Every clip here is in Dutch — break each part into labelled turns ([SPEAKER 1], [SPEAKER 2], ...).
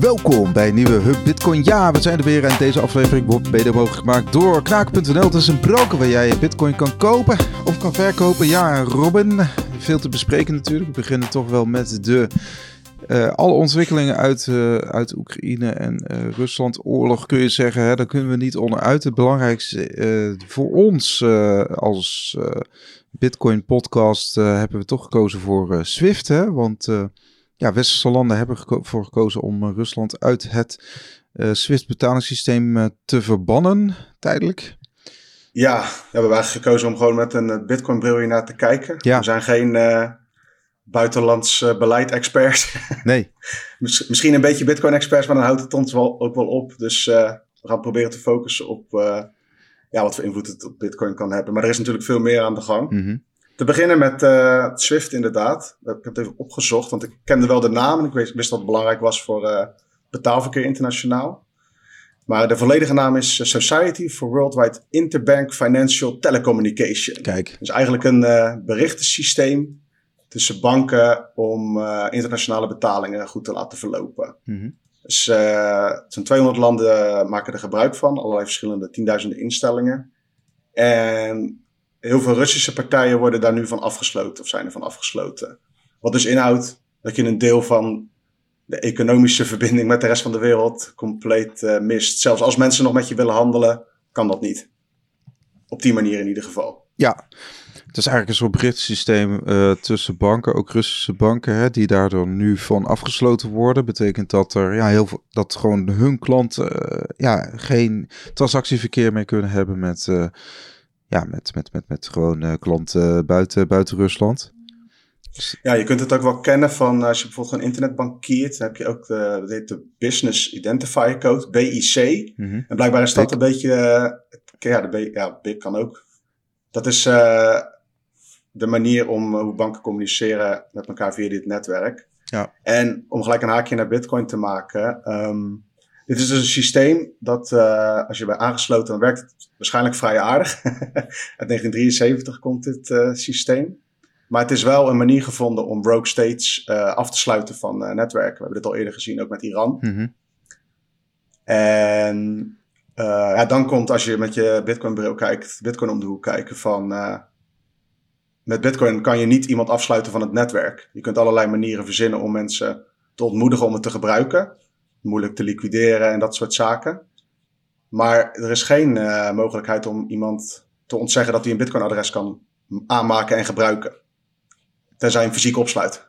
[SPEAKER 1] Welkom bij een nieuwe Hub Bitcoin. Ja, we zijn er weer en deze aflevering wordt mede mogelijk gemaakt door Knaak.nl. Het is een broker waar jij Bitcoin kan kopen of kan verkopen. Ja, Robin, veel te bespreken natuurlijk. We beginnen toch wel met de uh, alle ontwikkelingen uit, uh, uit Oekraïne en uh, Rusland oorlog kun je zeggen, hè, daar kunnen we niet onderuit. Het belangrijkste voor ons als Bitcoin podcast hebben we toch gekozen voor Swift. Hè? Want ja, westerse landen hebben ervoor gekozen om Rusland uit het Swift betalingssysteem te verbannen, tijdelijk.
[SPEAKER 2] Ja, we hebben eigenlijk gekozen om gewoon met een Bitcoin bril naar te kijken. Ja. We zijn geen buitenlands uh, beleid-experts.
[SPEAKER 1] Nee.
[SPEAKER 2] Misschien een beetje Bitcoin-experts, maar dan houdt het ons wel, ook wel op. Dus uh, we gaan proberen te focussen op uh, ja, wat voor invloed het op Bitcoin kan hebben. Maar er is natuurlijk veel meer aan de gang. Mm -hmm. Te beginnen met Swift, inderdaad. Ik heb het even opgezocht, want ik kende wel de naam en ik wist, wist dat het belangrijk was voor betaalverkeer internationaal. Maar de volledige naam is Society for Worldwide Interbank Financial Telecommunication.
[SPEAKER 1] Kijk.
[SPEAKER 2] Dus eigenlijk een berichtensysteem tussen banken om uh, internationale betalingen goed te laten verlopen. Mm -hmm. Dus uh, zijn 200 landen maken er gebruik van, allerlei verschillende tienduizenden instellingen. En heel veel Russische partijen worden daar nu van afgesloten of zijn er van afgesloten. Wat dus inhoudt dat je een deel van de economische verbinding met de rest van de wereld compleet uh, mist. Zelfs als mensen nog met je willen handelen, kan dat niet. Op die manier in ieder geval.
[SPEAKER 1] Ja, het is eigenlijk een soort berichtsysteem uh, tussen banken, ook Russische banken, hè, die daardoor nu van afgesloten worden. Betekent dat er ja, heel veel, dat gewoon hun klanten uh, ja, geen transactieverkeer meer kunnen hebben met, ja, met, met, met, met gewoon klanten buiten, buiten Rusland.
[SPEAKER 2] Ja, je kunt het ook wel kennen van als je bijvoorbeeld een internetbank kiert, dan heb je ook de, dat heet de Business Identifier Code, BIC. Mm -hmm. En blijkbaar is dat een beetje, ja, de B, ja, BIC kan ook. Dat is uh, de manier om eh, hoe banken communiceren met elkaar via dit netwerk.
[SPEAKER 1] Ja.
[SPEAKER 2] En om gelijk een haakje naar Bitcoin te maken. Um, dit is dus een systeem dat, uh, als je bij aangesloten, dan werkt het waarschijnlijk vrij aardig. Uit 1973 komt dit uh, systeem. Maar het is wel een manier gevonden om rogue states uh, af te sluiten van netwerken. We hebben dit al eerder gezien, ook met Iran. Mm -hmm. En ja, dan komt, als je met je Bitcoin-bril kijkt, Bitcoin om de hoek kijken van met Bitcoin kan je niet iemand afsluiten van het netwerk. Je kunt allerlei manieren verzinnen om mensen te ontmoedigen om het te gebruiken. Moeilijk te liquideren en dat soort zaken. Maar er is geen uh, mogelijkheid om iemand te ontzeggen dat hij een Bitcoin-adres kan aanmaken en gebruiken. Tenzij hij hem fysiek opsluit.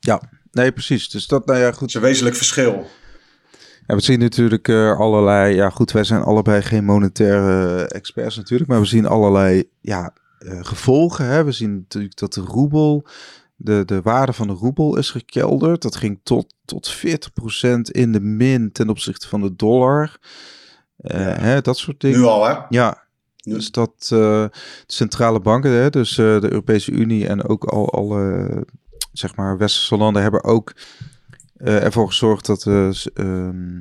[SPEAKER 1] Ja, nee, precies. Dus dat, nou ja, goed.
[SPEAKER 2] Dat is een wezenlijk verschil.
[SPEAKER 1] Ja, we zien natuurlijk uh, allerlei. Ja, goed, wij zijn allebei geen monetaire experts natuurlijk. Maar we zien allerlei ja, uh, gevolgen. Hè. We zien natuurlijk dat de roebel, de, de waarde van de roebel is gekelderd. Dat ging tot, tot 40% in de min ten opzichte van de dollar. Uh, ja. hè, dat soort dingen.
[SPEAKER 2] Nu al, hè?
[SPEAKER 1] Ja. Nu. Dus dat uh, centrale banken, hè, dus de Europese Unie en ook al alle zeg maar westerse landen hebben ook ervoor gezorgd dat de ehm,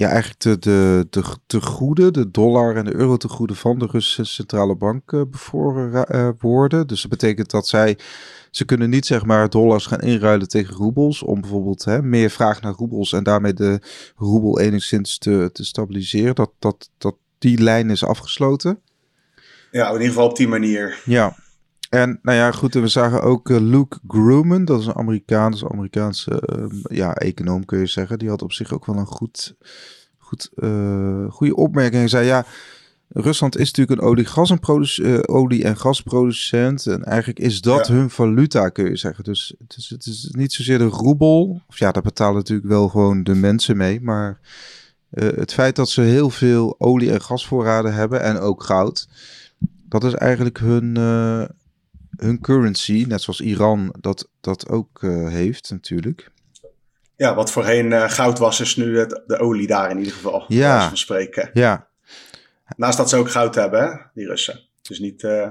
[SPEAKER 1] ja, eigenlijk de, de, de, de goede, de dollar en de euro te goede van de Russische centrale bank uh, bevroren uh, worden. Dus dat betekent dat zij, ze kunnen niet zeg maar dollars gaan inruilen tegen roebels. Om bijvoorbeeld hè, meer vraag naar roebels en daarmee de roebel enigszins te, te stabiliseren. Dat, dat, dat die lijn is afgesloten.
[SPEAKER 2] Ja, in ieder geval op die manier.
[SPEAKER 1] Ja, en nou ja, goed, we zagen ook uh, Luke Grumman, dat is een Amerikaanse, Amerikaanse uh, ja, econoom kun je zeggen. Die had op zich ook wel een goed, goed, uh, goede opmerking. Hij zei ja, Rusland is natuurlijk een olie, gas en, olie en gasproducent. En eigenlijk is dat ja. hun valuta, kun je zeggen. Dus het is, het is niet zozeer de roebel. Of ja, daar betalen natuurlijk wel gewoon de mensen mee. Maar het feit dat ze heel veel olie- en gasvoorraden hebben en ook goud. Dat is eigenlijk hun hun currency, net zoals Iran dat, dat ook uh, heeft natuurlijk.
[SPEAKER 2] Ja, wat voorheen uh, goud was, is nu het, de olie daar in ieder geval.
[SPEAKER 1] Ja.
[SPEAKER 2] Van spreken.
[SPEAKER 1] Ja.
[SPEAKER 2] Naast dat ze ook goud hebben, hè, die Russen. Dus niet, uh,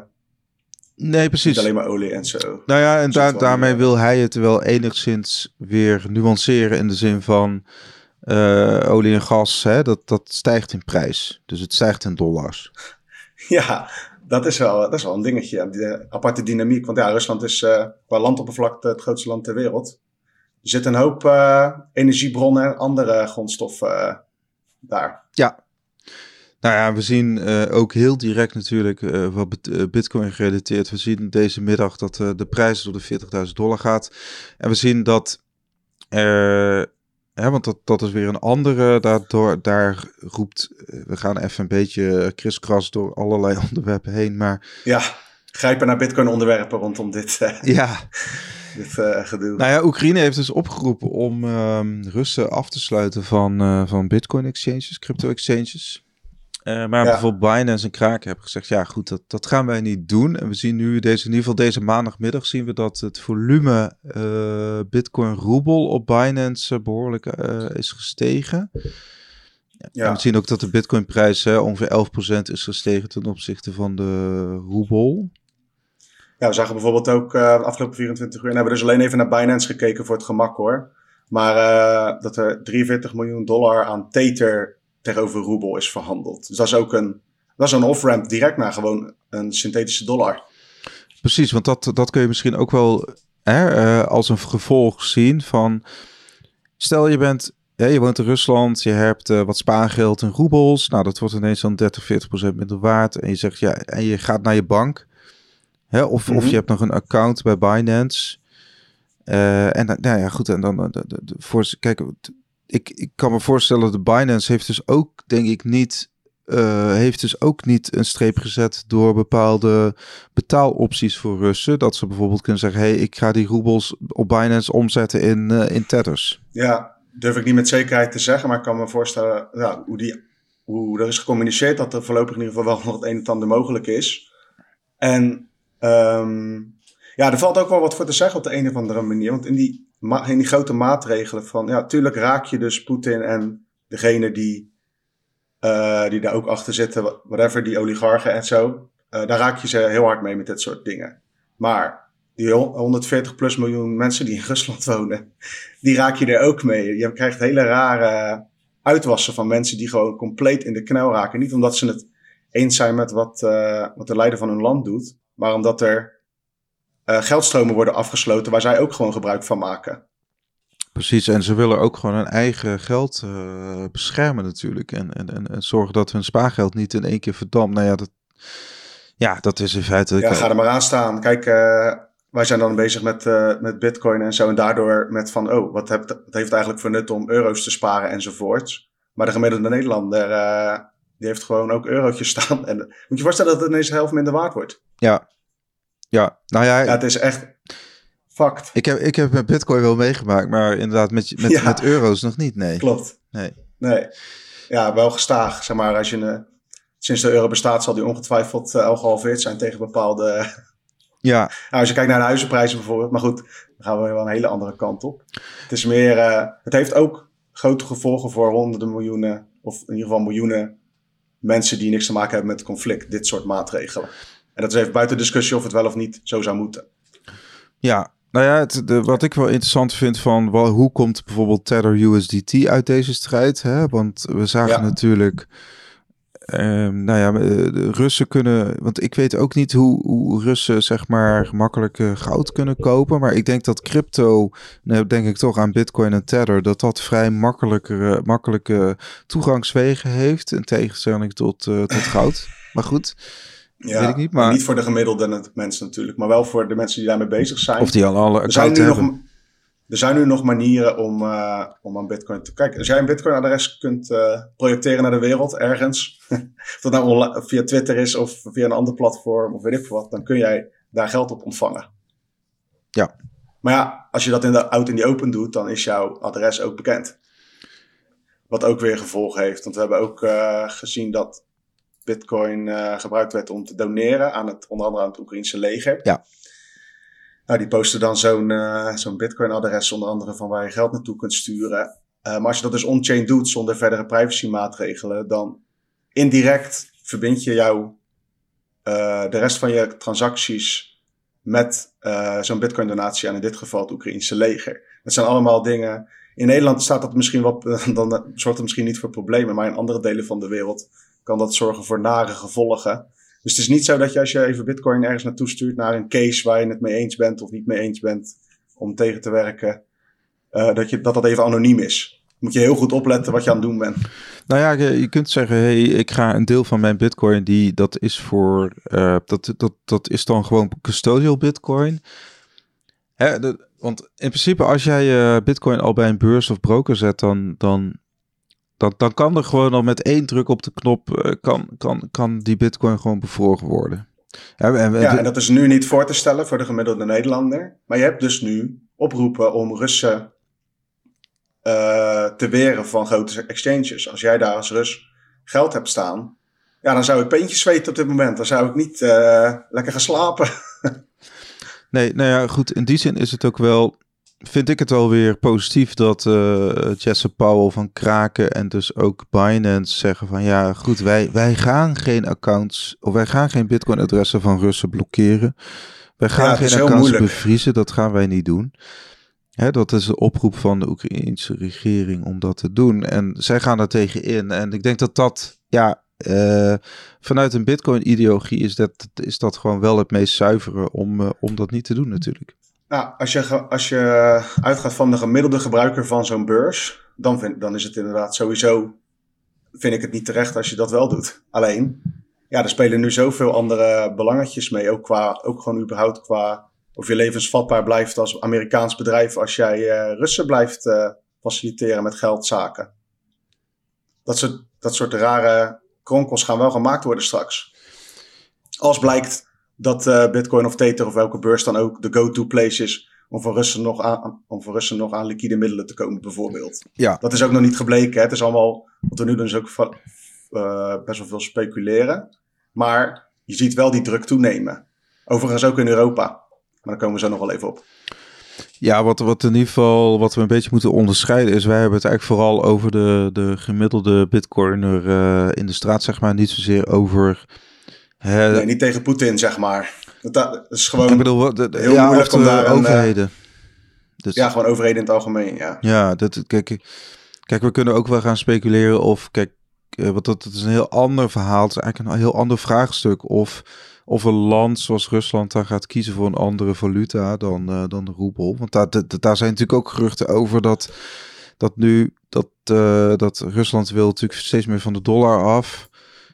[SPEAKER 1] nee, precies.
[SPEAKER 2] niet alleen maar olie en zo.
[SPEAKER 1] Nou ja, en daar, daarmee wil hij het wel enigszins weer nuanceren in de zin van olie en gas, hè, dat, dat stijgt in prijs. Dus het stijgt in dollars.
[SPEAKER 2] Ja, dat is wel, dat is wel een dingetje. Die aparte dynamiek. Want ja, Rusland is uh, qua landoppervlakte het grootste land ter wereld. er zit een hoop energiebronnen en andere grondstoffen daar.
[SPEAKER 1] Ja, nou ja, we zien ook heel direct natuurlijk wat Bitcoin gerelateerd. We zien deze middag dat de prijs door de 40.000 dollar gaat. En we zien dat er want dat, dat is weer een andere. Daardoor, daar roept. Eh, we gaan even een beetje kriskras door allerlei onderwerpen heen. Maar.
[SPEAKER 2] Ja, grijpen naar Bitcoin-onderwerpen rondom dit. Uh,
[SPEAKER 1] ja.
[SPEAKER 2] dit uh, gedoe.
[SPEAKER 1] Nou ja, Oekraïne heeft dus opgeroepen om um, Russen af te sluiten van, van Bitcoin-exchanges, crypto-exchanges. Uh, maar bijvoorbeeld Binance en Kraken hebben gezegd, ja goed, dat, dat gaan wij niet doen. En we zien nu, deze, in ieder geval deze maandagmiddag, zien we dat het volume uh, Bitcoin roebel op Binance behoorlijk uh, is gestegen. Ja. En we zien ook dat de Bitcoin prijs ongeveer 11% is gestegen ten opzichte van de roebel.
[SPEAKER 2] Ja, we zagen bijvoorbeeld ook de afgelopen 24 uur, en hebben dus alleen even naar Binance gekeken voor het gemak hoor. Maar dat er 43 miljoen dollar aan Tether tegenover roebel is verhandeld. Dus dat is ook een, dat is een off-ramp direct naar gewoon een synthetische dollar.
[SPEAKER 1] Precies, want dat, dat kun je misschien ook wel hè, uh, als een gevolg zien van... Stel je bent, ja, je woont in Rusland, je hebt uh, wat spaargeld in roebels. Nou, dat wordt ineens dan 30, 40 procent minder waard. En je zegt ja, en je gaat naar je bank. Hè, of, mm -hmm. of mhm. je hebt nog een account bij Binance. Uh, en nou ja, goed, en dan de, de, de, voor, kijk, ik, ik kan me voorstellen dat Binance heeft dus ook, denk ik, niet uh, heeft dus ook niet een streep gezet door bepaalde betaalopties voor Russen. Dat ze bijvoorbeeld kunnen zeggen: hey, ik ga die roebels op Binance omzetten in, uh, in tethers.
[SPEAKER 2] Ja, durf ik niet met zekerheid te zeggen, maar ik kan me voorstellen ja, hoe, die, hoe er is gecommuniceerd dat er voorlopig in ieder geval wel nog het een en ander mogelijk is. En um, ja, er valt ook wel wat voor te zeggen op de een of andere manier. Want in die in die grote maatregelen van, ja, tuurlijk raak je dus Poetin en degene die, uh, die daar ook achter zitten, whatever, die oligarchen en zo, uh, daar raak je ze heel hard mee met dit soort dingen. Maar die 140 plus miljoen mensen die in Rusland wonen, die raak je er ook mee. Je krijgt hele rare uitwassen van mensen die gewoon compleet in de knel raken. Niet omdat ze het eens zijn met wat, uh, wat de leider van hun land doet, maar omdat er uh, geldstromen worden afgesloten waar zij ook gewoon gebruik van maken.
[SPEAKER 1] Precies, en ze willen ook gewoon hun eigen geld uh, beschermen natuurlijk. En, en, en, en, zorgen dat hun spaargeld niet in één keer verdampt. Nou ja, dat, ja, dat is in feite...
[SPEAKER 2] Ja, ga er maar aan staan. Kijk, uh, wij zijn dan bezig met, met bitcoin en zo. En daardoor met van, oh, wat, heb, wat heeft het eigenlijk voor nut om euro's te sparen enzovoorts. Maar de gemiddelde Nederlander, die heeft gewoon ook eurotjes staan. En moet je voorstellen dat het ineens de helft minder waard wordt.
[SPEAKER 1] Ja, ja, nou ja.
[SPEAKER 2] Ja, het is echt fucked.
[SPEAKER 1] Ik heb, ik heb met Bitcoin wel meegemaakt, maar inderdaad met, met, met euro's nog niet. Nee.
[SPEAKER 2] Klopt.
[SPEAKER 1] Nee.
[SPEAKER 2] Nee. Ja, wel gestaag. Zeg maar, als je een, sinds de euro bestaat, zal die ongetwijfeld uh, al gehalveerd zijn tegen bepaalde.
[SPEAKER 1] Ja.
[SPEAKER 2] Nou, als je kijkt naar de huizenprijzen bijvoorbeeld. Maar goed, dan gaan we wel een hele andere kant op. Het is meer. Uh, het heeft ook grote gevolgen voor honderden miljoenen, of in ieder geval miljoenen mensen die niks te maken hebben met conflict. Dit soort maatregelen. En dat is even buiten discussie of het wel of niet zo zou moeten.
[SPEAKER 1] Ja, nou ja, het, de, wat ik wel interessant vind van wel, hoe komt bijvoorbeeld Tether USDT uit deze strijd? Hè? Want we zagen natuurlijk, um, nou ja, de Russen kunnen, want ik weet ook niet hoe, hoe Russen zeg maar gemakkelijk uh, goud kunnen kopen, maar ik denk dat crypto, nou denk ik toch aan Bitcoin en Tether, dat dat vrij makkelijke, makkelijke toegangswegen heeft in tegenstelling tot, uh, tot goud. Maar goed. Ja, weet ik niet, maar...
[SPEAKER 2] niet voor de gemiddelde mensen natuurlijk, maar wel voor de mensen die daarmee bezig zijn.
[SPEAKER 1] Of die al alle
[SPEAKER 2] er zijn nu hebben. Nog, er zijn nu nog manieren om, uh, om aan Bitcoin te kijken. Als jij een Bitcoin-adres kunt uh, projecteren naar de wereld ergens, of dat nou via Twitter is of via een ander platform of weet ik wat, dan kun jij daar geld op ontvangen.
[SPEAKER 1] Ja.
[SPEAKER 2] Maar ja, als je dat in de, out in the open doet, dan is jouw adres ook bekend. Wat ook weer gevolgen heeft. Want we hebben ook uh, gezien dat Bitcoin uh, gebruikt werd om te doneren aan het, onder andere aan het Oekraïnse leger.
[SPEAKER 1] Ja.
[SPEAKER 2] Nou, die posten dan zo'n uh, zo'n Bitcoin-adres, onder andere van waar je geld naartoe kunt sturen. Uh, maar als je dat dus on-chain doet zonder verdere privacy-maatregelen, dan indirect verbind je jou de rest van je transacties met zo'n Bitcoin-donatie aan in dit geval het Oekraïnse leger. Dat zijn allemaal dingen. In Nederland staat dat misschien wat, dan zorgt het misschien niet voor problemen, maar in andere delen van de wereld kan dat zorgen voor nare gevolgen. Dus het is niet zo dat je als je even Bitcoin ergens naartoe stuurt naar een case waar je het mee eens bent of niet mee eens bent om tegen te werken, dat, je, dat dat even anoniem is. Moet je heel goed opletten wat je aan het doen bent.
[SPEAKER 1] Nou ja, je, kunt zeggen, hey, ik ga een deel van mijn bitcoin, die, dat is voor, dat, dat, dat is dan gewoon custodial bitcoin. Hè, de, want in principe, als jij je bitcoin al bij een beurs of broker zet, dan, dan, dan, dan kan er gewoon al met één druk op de knop, kan, kan, kan die bitcoin gewoon bevroren worden.
[SPEAKER 2] Ja, en, ja, en dat is nu niet voor te stellen voor de gemiddelde Nederlander. Maar je hebt dus nu oproepen om Russen uh, te weren van grote exchanges. Als jij daar als Rus geld hebt staan, ja, dan zou ik peentjes zweten op dit moment. Dan zou ik niet uh, lekker gaan slapen.
[SPEAKER 1] nee, nou ja, goed. In die zin is het ook wel vind ik het wel weer positief dat uh, Jesse Powell van Kraken en dus ook Binance zeggen van ja, goed, wij, wij gaan geen accounts of wij gaan geen Bitcoin-adressen van Russen blokkeren. Wij gaan geen accounts bevriezen, dat gaan wij niet doen. Hè, dat is de oproep van de Oekraïnse regering om dat te doen. En zij gaan daar tegen in. En ik denk dat dat, ja, uh, vanuit een Bitcoin-ideologie is dat, is dat gewoon wel het meest zuivere om, uh, om dat niet te doen natuurlijk.
[SPEAKER 2] Nou, als je, als je uitgaat van de gemiddelde gebruiker van zo'n beurs, dan, vind, dan is het inderdaad sowieso, vind ik het niet terecht als je dat wel doet. Alleen, ja, er spelen nu zoveel andere belangetjes mee, ook, qua, ook gewoon überhaupt qua of je levensvatbaar blijft als Amerikaans bedrijf als jij uh, Russen blijft uh, faciliteren met geldzaken. Dat dat soort rare kronkels gaan wel gemaakt worden straks. Als blijkt dat uh, Bitcoin of Tether of welke beurs dan ook de go-to place is om voor, Russen nog aan, om voor Russen nog aan liquide middelen te komen, bijvoorbeeld. Ja. Dat is ook nog niet gebleken. Hè? Het is allemaal, wat we nu doen is ook uh, best wel veel speculeren. Maar je ziet wel die druk toenemen. Overigens ook in Europa. Maar daar komen we zo nog wel even op.
[SPEAKER 1] Ja, wat, wat in ieder geval wat we een beetje moeten onderscheiden is, wij hebben het eigenlijk vooral over de, de gemiddelde bitcoiner uh, in de straat, zeg maar. Niet zozeer over
[SPEAKER 2] nee, niet tegen Poetin, zeg maar. Dat, is gewoon ik bedoel,
[SPEAKER 1] de, heel ja, moeilijk om daar overheden. Een,
[SPEAKER 2] dus, ja, gewoon overheden in het algemeen, ja.
[SPEAKER 1] Ja, dat, kijk, kijk, we kunnen ook wel gaan speculeren of, kijk, uh, want dat, dat, is een heel ander verhaal. Het is eigenlijk een heel ander vraagstuk of, of een land zoals Rusland daar gaat kiezen voor een andere valuta dan, uh, dan de roebel. Want daar, daar zijn natuurlijk ook geruchten over dat, dat nu dat, uh, dat Rusland wil natuurlijk steeds meer van de dollar af.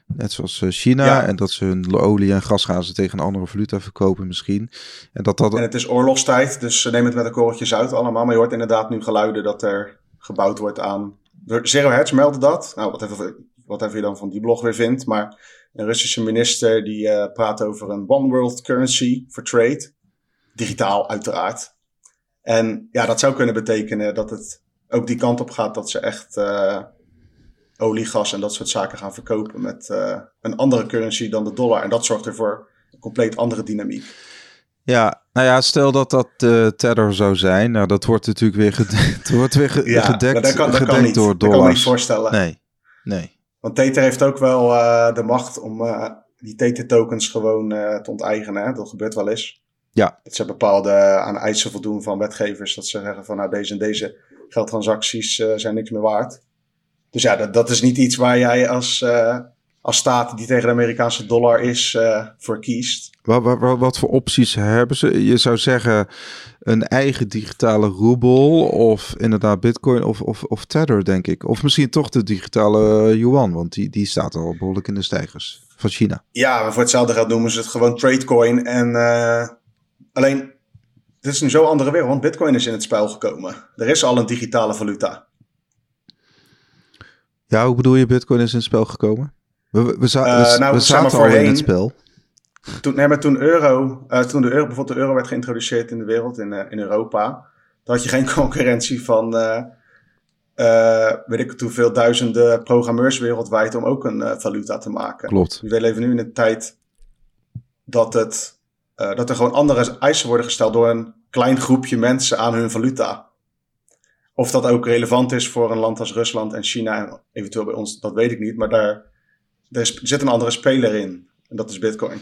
[SPEAKER 1] Net zoals eh, China. En dat ze hun olie en gas gaan ze tegen een andere valuta verkopen misschien. En, dat dat...
[SPEAKER 2] en het is oorlogstijd, dus ze nemen het met een korreltjes uit allemaal. Maar je hoort inderdaad nu geluiden dat er gebouwd wordt aan... Zero Hedge meldde dat. Nou, wat even, wat even je dan van die blog weer vindt. Maar een Russische minister die uh, praat over een one world currency for trade. Digitaal uiteraard. En ja, dat zou kunnen betekenen dat het ook die kant op gaat dat ze echt... Uh, olie, gas en dat soort zaken gaan verkopen met uh, een andere currency dan de dollar. En dat zorgt ervoor een compleet andere dynamiek.
[SPEAKER 1] Ja, nou ja, stel dat dat uh, Tether zou zijn. Nou, dat wordt natuurlijk weer, gedekt, wordt weer ge ja, gedekt, dat kan, dat gedekt kan niet. door dollars. Dat kan me niet
[SPEAKER 2] voorstellen.
[SPEAKER 1] Nee, nee.
[SPEAKER 2] Want Tether heeft ook wel uh, de macht om uh, die Tether-tokens gewoon te onteigenen. Hè? Dat gebeurt wel eens.
[SPEAKER 1] Ja.
[SPEAKER 2] Dat ze bepaalde aan eisen voldoen van wetgevers. Dat ze zeggen van nou, deze en deze geldtransacties zijn niks meer waard. Dus ja, dat, dat is niet iets waar jij als, uh, als staat die tegen de Amerikaanse dollar is, uh, voor kiest.
[SPEAKER 1] Wat, wat, wat, voor opties hebben ze? Je zou zeggen een eigen digitale roebel of inderdaad bitcoin of, of, of Tether, denk ik. Of misschien toch de digitale yuan, want die, die staat al behoorlijk in de stijgers van China.
[SPEAKER 2] Ja, maar voor hetzelfde geld noemen ze het gewoon tradecoin. En uh, alleen, dit is een zo andere wereld, want bitcoin is in het spel gekomen. Er is al een digitale valuta.
[SPEAKER 1] Ja, hoe bedoel je Bitcoin is in het spel gekomen? We, we, we, uh, nou, zaten al in het spel.
[SPEAKER 2] Toen, nee, maar toen, euro, uh, toen de euro, bijvoorbeeld de euro werd geïntroduceerd in de wereld, in, uh, in Europa, dan had je geen concurrentie van, weet ik hoeveel duizenden programmeurs wereldwijd om ook een valuta te maken.
[SPEAKER 1] Klopt.
[SPEAKER 2] We leven nu in een tijd dat, het, dat er gewoon andere eisen worden gesteld door een klein groepje mensen aan hun valuta. Of dat ook relevant is voor een land als Rusland en China en eventueel bij ons, dat weet ik niet. Maar daar, daar zit een andere speler in. En dat is Bitcoin.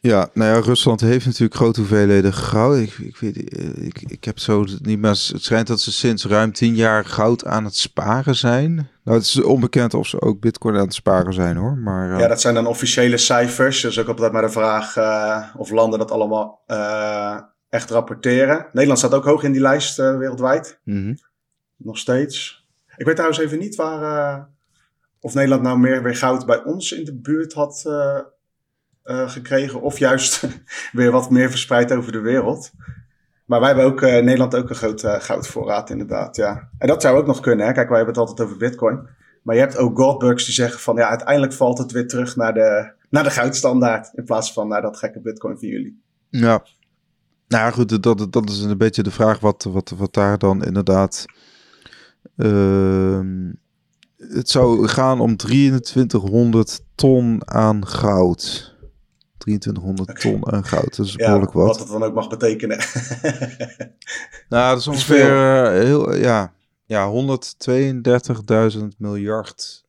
[SPEAKER 1] Ja, nou ja, Rusland heeft natuurlijk grote hoeveelheden goud. Ik, ik, weet, eh, ik, ik heb zo niet meer. Het schijnt dat ze sinds ruim tien jaar goud aan het sparen zijn. Nou, het is onbekend of ze ook Bitcoin aan het sparen zijn hoor. Maar,
[SPEAKER 2] uh... Ja, dat zijn dan officiële cijfers. Dus ook altijd maar de vraag uh, of landen dat allemaal echt rapporteren. Nederland staat ook hoog in die lijst wereldwijd.
[SPEAKER 1] Mhm.
[SPEAKER 2] Nog steeds. Ik weet trouwens even niet waar, of Nederland nou meer weer goud bij ons in de buurt had gekregen. Of juist weer wat meer verspreid over de wereld. Maar wij hebben ook Nederland ook een grote goudvoorraad, inderdaad. Ja. En dat zou ook nog kunnen. Hè? Kijk, wij hebben het altijd over Bitcoin. Maar je hebt ook goldbugs die zeggen van ja, uiteindelijk valt het weer terug naar de, naar de goudstandaard. In plaats van naar dat gekke Bitcoin van jullie.
[SPEAKER 1] Ja. Nou goed, dat, dat is een beetje de vraag wat, wat, wat daar dan inderdaad. Uh, het zou gaan om 2300 ton aan goud. 2300 ton aan goud. Dat is behoorlijk wat.
[SPEAKER 2] Wat dat dan ook mag betekenen.
[SPEAKER 1] nou, dat is ongeveer uh, heel, ja, ja, 132.000 miljard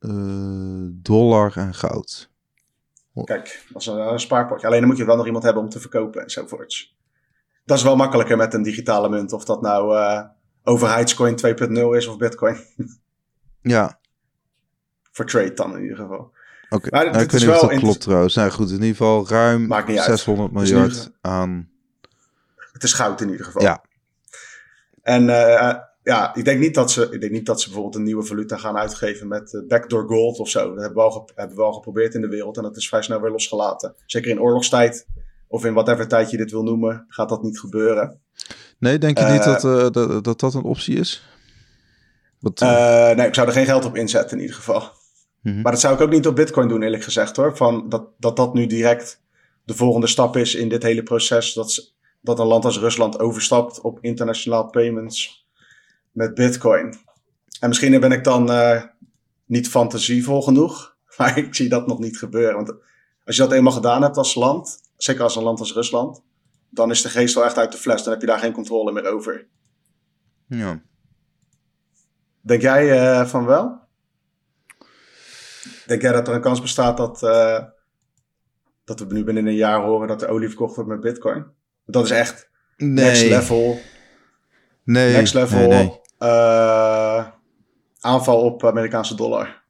[SPEAKER 1] uh, dollar aan goud.
[SPEAKER 2] Kijk, dat is een, een, spaarpotje. Alleen dan moet je wel nog iemand hebben om te verkopen enzovoorts. Dat is wel makkelijker met een digitale munt. Of dat nou uh, overheidscoin 2.0 is of bitcoin.
[SPEAKER 1] ja.
[SPEAKER 2] Voor trade dan in ieder geval.
[SPEAKER 1] Oké, okay. nou, ik weet niet of dat klopt trouwens. Nou goed, in ieder geval ruim 600 miljard aan...
[SPEAKER 2] Het is goud in ieder geval.
[SPEAKER 1] Ja.
[SPEAKER 2] En uh, ja, ik denk, niet dat ze, ik denk niet dat ze bijvoorbeeld een nieuwe valuta gaan uitgeven met uh, backdoor gold of zo. Dat hebben we, al hebben we al geprobeerd in de wereld en dat is vrij snel weer losgelaten. Zeker in oorlogstijd of in whatever tijd je dit wil noemen, gaat dat niet gebeuren.
[SPEAKER 1] Nee, denk je uh, niet dat, dat, dat dat een optie is?
[SPEAKER 2] Wat, nee, ik zou er geen geld op inzetten in ieder geval. Mhm. Maar dat zou ik ook niet op Bitcoin doen, eerlijk gezegd hoor. Van dat, dat dat nu direct de volgende stap is in dit hele proces. Dat, dat een land als Rusland overstapt op internationaal payments met Bitcoin. En misschien ben ik dan uh, niet fantasievol genoeg. Maar ik zie dat nog niet gebeuren. Want als je dat eenmaal gedaan hebt als land, zeker als een land als Rusland, dan is de geest wel echt uit de fles. Dan heb je daar geen controle meer over.
[SPEAKER 1] Ja.
[SPEAKER 2] Denk jij uh, van wel? Denk jij dat er een kans bestaat dat, uh, dat we nu binnen een jaar horen dat de olie verkocht wordt met Bitcoin? Dat is echt
[SPEAKER 1] nee.
[SPEAKER 2] next level.
[SPEAKER 1] Nee.
[SPEAKER 2] Next level
[SPEAKER 1] nee, nee.
[SPEAKER 2] Uh, aanval op Amerikaanse dollar.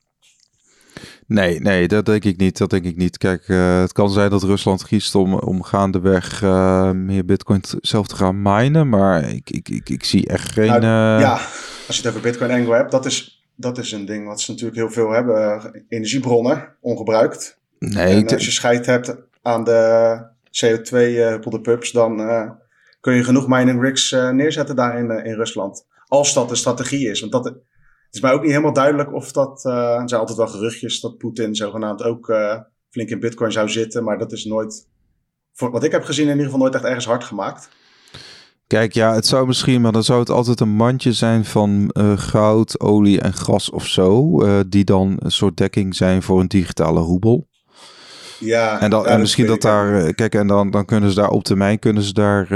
[SPEAKER 1] Nee, nee, dat denk ik niet. Dat denk ik niet. Kijk, uh, het kan zijn dat Rusland kiest om, om gaandeweg uh, meer bitcoin zelf te gaan minen. Maar ik, ik, ik, ik zie echt geen...
[SPEAKER 2] Nou, ja, als je het over bitcoin angle hebt, dat is dat is een ding wat ze natuurlijk heel veel hebben. Energiebronnen, ongebruikt.
[SPEAKER 1] Nee,
[SPEAKER 2] en als je scheid hebt aan de CO2 uh, pubs, dan kun je genoeg mining rigs neerzetten daar in, in Rusland. Als dat de strategie is. Want dat het is mij ook niet helemaal duidelijk of dat. er zijn altijd wel geruchtjes dat Poetin zogenaamd ook flink in Bitcoin zou zitten. Maar dat is nooit, voor wat ik heb gezien, in ieder geval nooit echt ergens hard gemaakt.
[SPEAKER 1] Kijk, ja, het zou misschien, maar dan zou het altijd een mandje zijn van uh, goud, olie en gas of zo. Uh, die dan een soort dekking zijn voor een digitale roebel.
[SPEAKER 2] Ja,
[SPEAKER 1] en, dan,
[SPEAKER 2] ja,
[SPEAKER 1] en misschien dat daar, uh, kijk, en dan, dan kunnen ze daar op termijn kunnen ze daar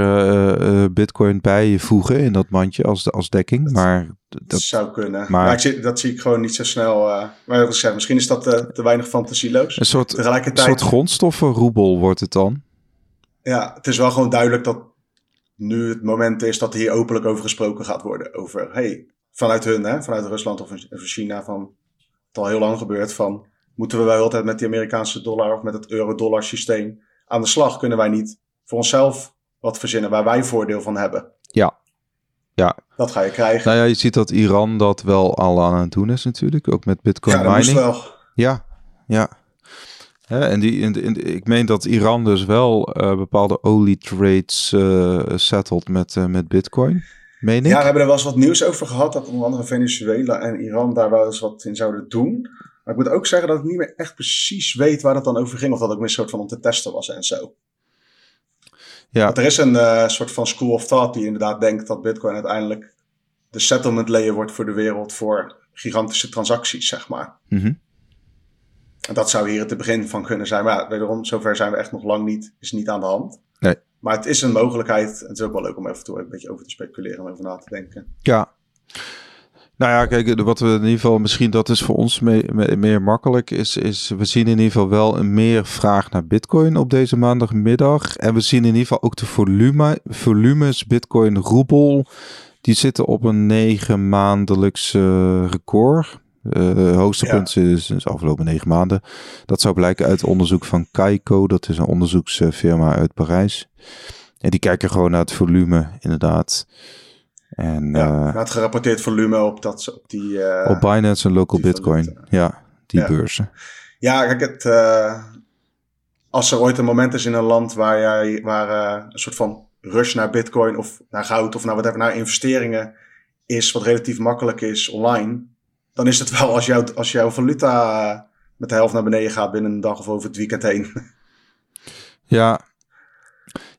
[SPEAKER 1] Bitcoin bij voegen in dat mandje als, als dekking.
[SPEAKER 2] Dat,
[SPEAKER 1] maar
[SPEAKER 2] dat zou kunnen. Maar, maar ik zie, dat zie ik gewoon niet zo snel. maar zeg, misschien is dat te weinig fantasieloos.
[SPEAKER 1] Een soort, Tegelijkertijd, een soort grondstoffenroebel wordt het dan.
[SPEAKER 2] Ja, het is wel gewoon duidelijk dat nu het moment is dat hier openlijk over gesproken gaat worden. Over, hey, vanuit hun, hè, vanuit Rusland of China, van het al heel lang gebeurt, van moeten we wel altijd met die Amerikaanse dollar of met het euro-dollar systeem aan de slag? Kunnen wij niet voor onszelf wat verzinnen waar wij voordeel van hebben?
[SPEAKER 1] Ja. Ja.
[SPEAKER 2] Dat ga je krijgen.
[SPEAKER 1] Nou ja, je ziet dat Iran dat wel al aan het doen is natuurlijk, ook met bitcoin
[SPEAKER 2] ja,
[SPEAKER 1] mining.
[SPEAKER 2] wel.
[SPEAKER 1] Ja, ja. En die, in, in, ik meen dat Iran dus wel uh, bepaalde olietrades uh, settelt met, uh, met bitcoin. Meen ik?
[SPEAKER 2] Ja, we hebben er wel eens wat nieuws over gehad. Dat onder andere Venezuela en Iran daar wel eens wat in zouden doen. Maar ik moet ook zeggen dat ik niet meer echt precies weet waar dat dan over ging. Of dat ook een soort van om te testen was en zo.
[SPEAKER 1] Ja.
[SPEAKER 2] Want er is een soort van school of thought die inderdaad denkt dat bitcoin uiteindelijk de settlement layer wordt voor de wereld voor gigantische transacties, zeg maar.
[SPEAKER 1] Mm -hmm.
[SPEAKER 2] En dat zou hier het begin van kunnen zijn. Maar ja, wederom, zover zijn we echt nog lang niet. Is niet aan de hand.
[SPEAKER 1] Nee.
[SPEAKER 2] Maar het is een mogelijkheid. Het is ook wel leuk om even toe een beetje over te speculeren en over na te denken.
[SPEAKER 1] Ja. Nou ja, kijk, wat we in ieder geval, misschien dat is voor ons mee, mee, meer makkelijk, is, is we zien in ieder geval wel een meer vraag naar bitcoin op deze maandagmiddag. En we zien in ieder geval ook de volume, volumes bitcoin roebel, die zitten op een negen maandelijkse record. Uh, hoogste punt ja. is, is de afgelopen negen maanden. Dat zou blijken uit onderzoek van Kaiko. Dat is een onderzoeksfirma uit Parijs. En die kijken gewoon naar het volume, inderdaad. En,
[SPEAKER 2] ja, het gerapporteerd volume op, dat, op die...
[SPEAKER 1] op Binance en Local Bitcoin, ja, die beurzen.
[SPEAKER 2] Ja, kijk, het, als er ooit een moment is in een land waar, jij, waar een soort van rush naar bitcoin of naar goud of naar whatever, naar investeringen is, wat relatief makkelijk is online, dan is het wel als, jou, als jouw valuta met de helft naar beneden gaat binnen een dag of over het weekend heen.
[SPEAKER 1] Ja,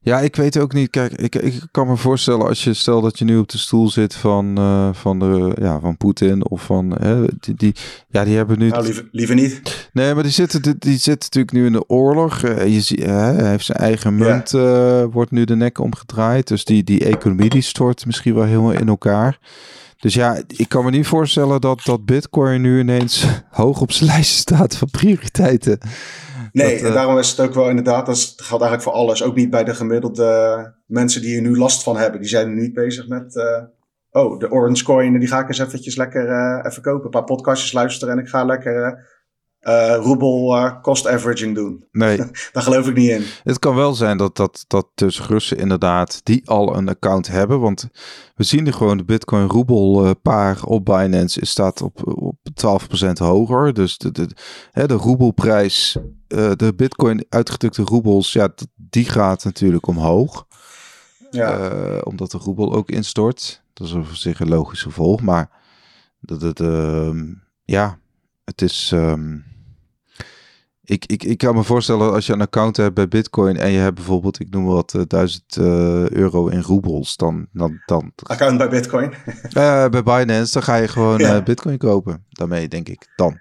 [SPEAKER 1] ja, ik weet ook niet. Kijk, ik, ik kan me voorstellen als je stel dat je nu op de stoel zit van, uh, van, de, ja, van Poetin of van hè, die, die, ja, die hebben nu.
[SPEAKER 2] Nou, liever, liever niet.
[SPEAKER 1] Nee, maar die zitten, die, die zitten natuurlijk nu in de oorlog. Uh, je ziet, hij heeft zijn eigen munt, uh, wordt nu de nek omgedraaid. Dus die, die economie die stort misschien wel helemaal in elkaar. Dus ja, ik kan me niet voorstellen dat, dat Bitcoin nu ineens hoog op zijn lijst staat van prioriteiten.
[SPEAKER 2] Nee, en eh, daarom is het ook wel inderdaad, dat geldt eigenlijk voor alles. Ook niet bij de gemiddelde mensen die er nu last van hebben. Die zijn nu niet bezig met, uh, oh, de Orange Coin, die ga ik eens eventjes lekker uh, even kopen. Een paar podcastjes luisteren en ik ga lekker uh, roebel uh, cost averaging doen.
[SPEAKER 1] Nee.
[SPEAKER 2] Daar geloof ik niet in.
[SPEAKER 1] Het kan wel zijn dat, dat, dat dus Russen inderdaad die al een account hebben. Want we zien er gewoon de Bitcoin roebel uh, paar op Binance is, staat op, op 12% hoger. Dus de, de, hè, de roebelprijs, de Bitcoin uitgedrukte roebels, ja, die gaat natuurlijk omhoog. Ja. omdat de roebel ook instort. Dat is op zich een logisch gevolg. Maar dat het, ehm, ja, het is. Um, ik, ik, ik kan me voorstellen als je een account hebt bij Bitcoin en je hebt bijvoorbeeld, ik noem wat, uh, 1000 uh, euro in roebels, dan. dan, dan
[SPEAKER 2] account bij Bitcoin?
[SPEAKER 1] uh, bij Binance, dan ga je gewoon ja. Eh, Bitcoin kopen. Daarmee, denk ik. Dan.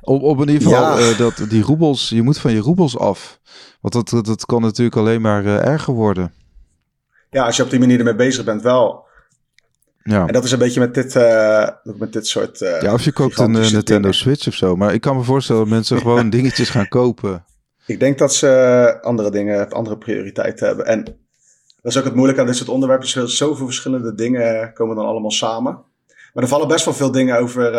[SPEAKER 1] Op, op in ieder geval, ja. dat, die roebels, je moet van je roebels af. Want dat, dat, dat kan natuurlijk alleen maar erger worden.
[SPEAKER 2] Ja, als je op die manier ermee bezig bent, wel. Ja. En dat is een beetje met dit, uh, met dit soort. Uh,
[SPEAKER 1] ja, of je koopt een uh, Nintendo dingen. Switch of zo. Maar ik kan me voorstellen dat mensen gewoon dingetjes gaan kopen.
[SPEAKER 2] Ik denk dat ze andere dingen, andere prioriteiten hebben. En dat is ook het moeilijke aan dit soort onderwerpen. Er zoveel verschillende dingen komen dan allemaal samen. Maar er vallen best wel veel dingen over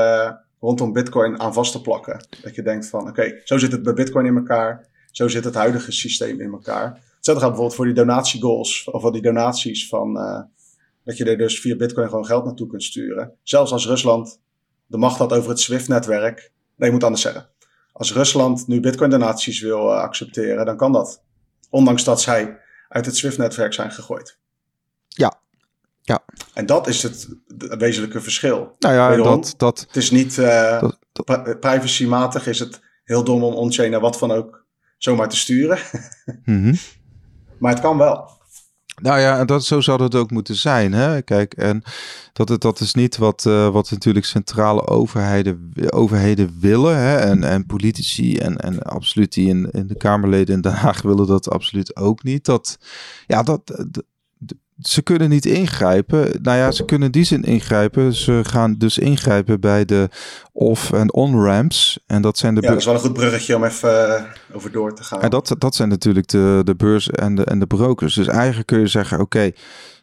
[SPEAKER 2] rondom Bitcoin aan vast te plakken. Dat je denkt van, oké, zo zit het bij Bitcoin in elkaar. Zo zit het huidige systeem in elkaar. Hetzelfde gaat bijvoorbeeld voor die donatiegoals. Of voor die donaties van dat je er dus via Bitcoin gewoon geld naartoe kunt sturen. Zelfs als Rusland de macht had over het SWIFT-netwerk. Nee, ik moet anders zeggen. Als Rusland nu Bitcoin-donaties wil uh, accepteren, dan kan dat. Ondanks dat zij uit het SWIFT-netwerk zijn gegooid.
[SPEAKER 1] Ja. ja.
[SPEAKER 2] En dat is het, wezenlijke verschil.
[SPEAKER 1] Nou ja, Wederom, dat, dat,
[SPEAKER 2] het is niet uh, dat, dat, privacymatig, is het heel dom om on-chain naar wat van ook zomaar te sturen. mm -hmm. Maar het kan wel.
[SPEAKER 1] Nou ja, dat, zo zou het ook moeten zijn. Hè? Kijk, en dat, dat is niet wat, uh, wat natuurlijk centrale overheden, overheden willen. Hè? En, en politici en, en absoluut die in, in de Kamerleden in Den Haag willen dat absoluut ook niet. Dat, ja, dat, dat ze kunnen niet ingrijpen. Nou ja, ze kunnen die zin ingrijpen. Ze gaan dus ingrijpen bij de off- en on-ramps. En dat zijn de.
[SPEAKER 2] Ja, dat is wel een goed bruggetje om even uh, over door te gaan.
[SPEAKER 1] En dat, dat zijn natuurlijk de, de beurs en de, en de brokers. Dus eigenlijk kun je zeggen: oké,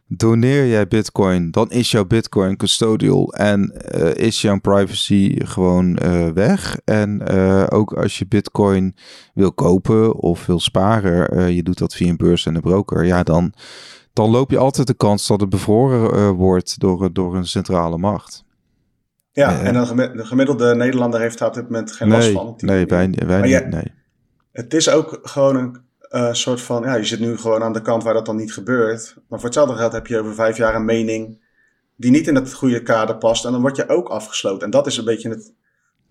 [SPEAKER 1] doneer jij Bitcoin, dan is jouw Bitcoin custodial en uh, is jouw privacy gewoon uh, weg. En ook als je Bitcoin wil kopen of wil sparen, je doet dat via een beurs en een broker, ja, dan dan loop je altijd de kans dat het bevroren uh, wordt door, door een centrale macht.
[SPEAKER 2] Ja, uh, en de gemiddelde Nederlander heeft daar op dit moment geen
[SPEAKER 1] nee,
[SPEAKER 2] last van.
[SPEAKER 1] Nee, wij, wij niet, nee.
[SPEAKER 2] Het is ook gewoon een uh, soort van, ja, je zit nu gewoon aan de kant waar dat dan niet gebeurt. Maar voor hetzelfde geld heb je over vijf jaar een mening die niet in het goede kader past. En dan word je ook afgesloten. En dat is een beetje het,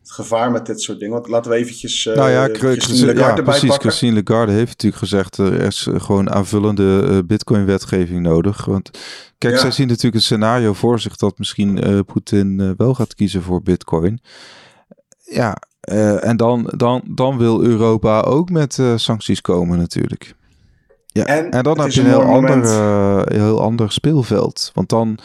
[SPEAKER 2] het gevaar met dit soort dingen. Want laten we eventjes uh,
[SPEAKER 1] nou ja, Christine Lagarde ja, precies. Pakken. Christine Lagarde heeft natuurlijk gezegd... er is gewoon aanvullende uh, bitcoin-wetgeving nodig. Want kijk, ja. zij zien natuurlijk een scenario voor zich... dat misschien uh, Poetin wel gaat kiezen voor bitcoin. Ja, en dan, dan, dan wil Europa ook met sancties komen natuurlijk. Ja, en, en dan heb je een heel ander, heel ander speelveld. Want dan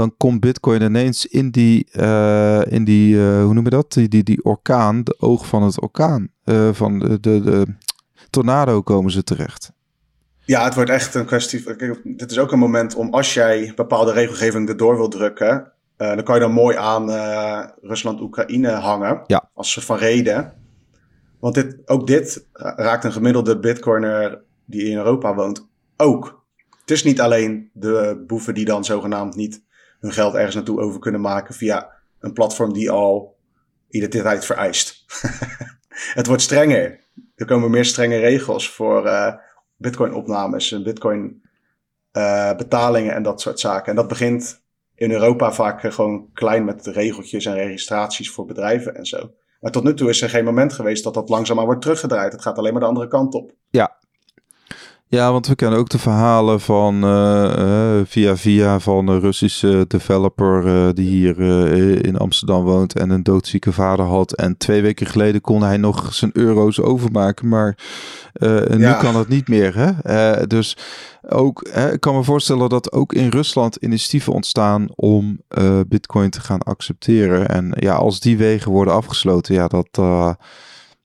[SPEAKER 1] dan komt Bitcoin ineens in die, uh, in die uh, hoe noem je dat? Die, die, die orkaan, de oog van het orkaan. Uh, van de, de, de, tornado komen ze terecht.
[SPEAKER 2] Ja, het wordt echt een kwestie. Kijk, dit is ook een moment om als jij bepaalde regelgeving erdoor wil drukken. dan kan je dan mooi aan Rusland-Oekraïne hangen.
[SPEAKER 1] Ja.
[SPEAKER 2] Als soort van reden. Want dit, ook dit raakt een gemiddelde Bitcoiner die in Europa woont ook Het is niet alleen de boeven die dan zogenaamd niet hun geld ergens naartoe over kunnen maken via een platform die al identiteit vereist. het wordt strenger. Er komen meer strenge regels voor uh, Bitcoin-opnames en Bitcoin-betalingen en dat soort zaken. En dat begint in Europa vaak gewoon klein met regeltjes en registraties voor bedrijven en zo. Maar tot nu toe is er geen moment geweest dat dat langzaamaan wordt teruggedraaid. Het gaat alleen maar de andere kant op.
[SPEAKER 1] Ja. Ja, want we kennen ook de verhalen van uh, via via van een Russische developer uh, die hier in Amsterdam woont en een doodzieke vader had. En twee weken geleden kon hij nog zijn euro's overmaken, maar nu kan het niet meer. Hè? dus ook, hè, ik kan me voorstellen dat ook in Rusland initiatieven ontstaan om Bitcoin te gaan accepteren. En ja, als die wegen worden afgesloten, ja, dat,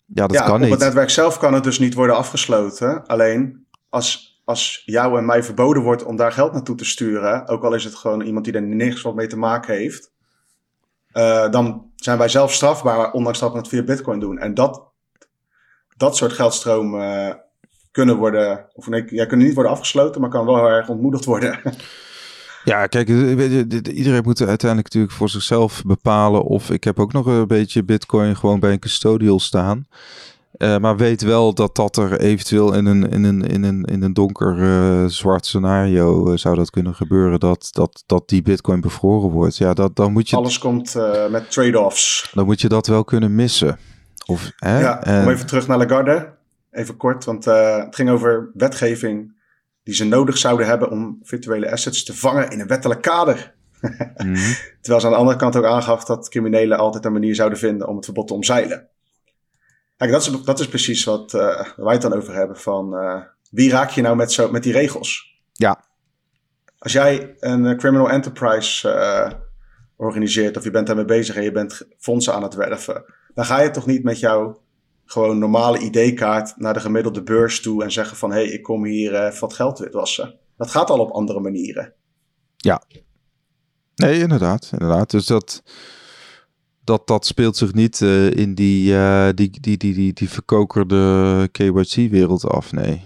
[SPEAKER 1] ja, dat ja, kan niet.
[SPEAKER 2] Op het netwerk zelf kan het dus niet worden afgesloten. Alleen als, als jou en mij verboden wordt om daar geld naartoe te sturen, ook al is het gewoon iemand die er niks wat mee te maken heeft, uh, dan zijn wij zelf strafbaar, ondanks dat we het via Bitcoin doen. En dat, dat soort geldstromen kunnen worden, of nee, ja, kunnen niet worden afgesloten, maar kan wel heel erg ontmoedigd worden.
[SPEAKER 1] Ja, kijk, iedereen moet uiteindelijk natuurlijk voor zichzelf bepalen of ik heb ook nog een beetje bitcoin gewoon bij een custodial staan. Uh, maar weet wel dat dat er eventueel in een, in een, in een, in een donker uh, zwart scenario uh, zou dat kunnen gebeuren. Dat, dat, dat die bitcoin bevroren wordt. Ja, dat, dan moet je...
[SPEAKER 2] Alles komt met trade-offs.
[SPEAKER 1] Dan moet je dat wel kunnen missen. Of, hè?
[SPEAKER 2] Ja, om even terug naar Lagarde. Even kort, want het ging over wetgeving die ze nodig zouden hebben om virtuele assets te vangen in een wettelijk kader. mm Terwijl ze aan de andere kant ook aangaf dat criminelen altijd een manier zouden vinden om het verbod te omzeilen. Kijk, dat is, dat is precies wat uh, wij het dan over hebben van uh, wie raak je nou met, zo, met die regels?
[SPEAKER 1] Ja.
[SPEAKER 2] Als jij een criminal enterprise organiseert of je bent daarmee bezig en je bent fondsen aan het werven, dan ga je toch niet met jouw gewoon normale ID-kaart naar de gemiddelde beurs toe en zeggen van hé, hey, ik kom hier wat geld witwassen. Dat gaat al op andere manieren.
[SPEAKER 1] Ja. Nee, inderdaad. inderdaad. Dus dat, dat, dat speelt zich niet uh, in die, uh, die, die, die, die, die verkokerde KYC-wereld af, nee.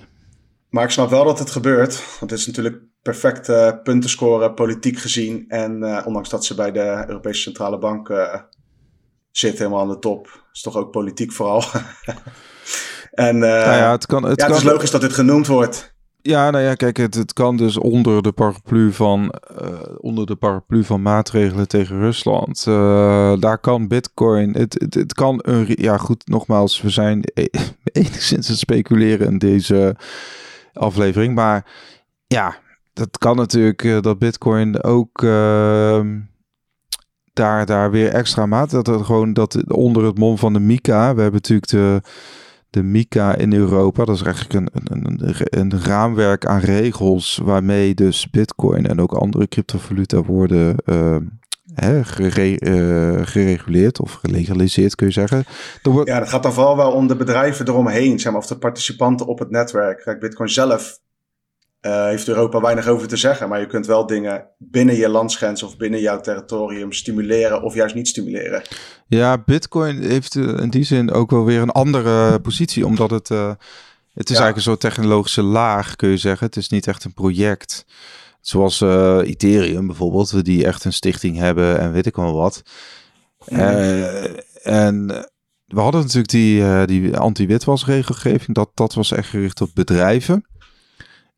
[SPEAKER 2] Maar ik snap wel dat het gebeurt. Want het is natuurlijk perfect uh, punten scoren, politiek gezien. En ondanks dat ze bij de Europese Centrale Bank zit helemaal aan de top. Is toch ook politiek vooral. en nou ja, het, kan, het, ja, het is logisch dat dit genoemd wordt.
[SPEAKER 1] Ja, nou ja, kijk, het, het kan dus onder de paraplu van, uh, onder de paraplu van maatregelen tegen Rusland. Uh, daar kan Bitcoin. Het, het, het kan een. Ja, goed, nogmaals, we zijn e enigszins het speculeren in deze aflevering. Maar ja, dat kan natuurlijk uh, dat Bitcoin ook. Ehm, daar, daar weer extra maat. Dat er gewoon dat onder het mom van de Mika. We hebben natuurlijk de, de Mika in Europa. Dat is eigenlijk een, een, een, raamwerk aan regels waarmee dus Bitcoin en ook andere cryptovaluta worden uh, hè, uh, gereguleerd of gelegaliseerd, kun je zeggen.
[SPEAKER 2] Ja, dat gaat dan vooral wel om de bedrijven eromheen, zeg maar, of de participanten op het netwerk. Bitcoin zelf uh, heeft Europa weinig over te zeggen. Maar je kunt wel dingen binnen je landsgrens of binnen jouw territorium stimuleren of juist niet stimuleren.
[SPEAKER 1] Ja, Bitcoin heeft eh, in die zin ook wel weer een andere positie, omdat het. Uh, het is eigenlijk een soort technologische laag, kun je zeggen. Het is niet echt een project. Zoals uh, Ethereum bijvoorbeeld, die echt een stichting hebben en weet ik wel wat. en we hadden natuurlijk die, die anti-witwasregelgeving. Dat, dat was echt gericht op bedrijven.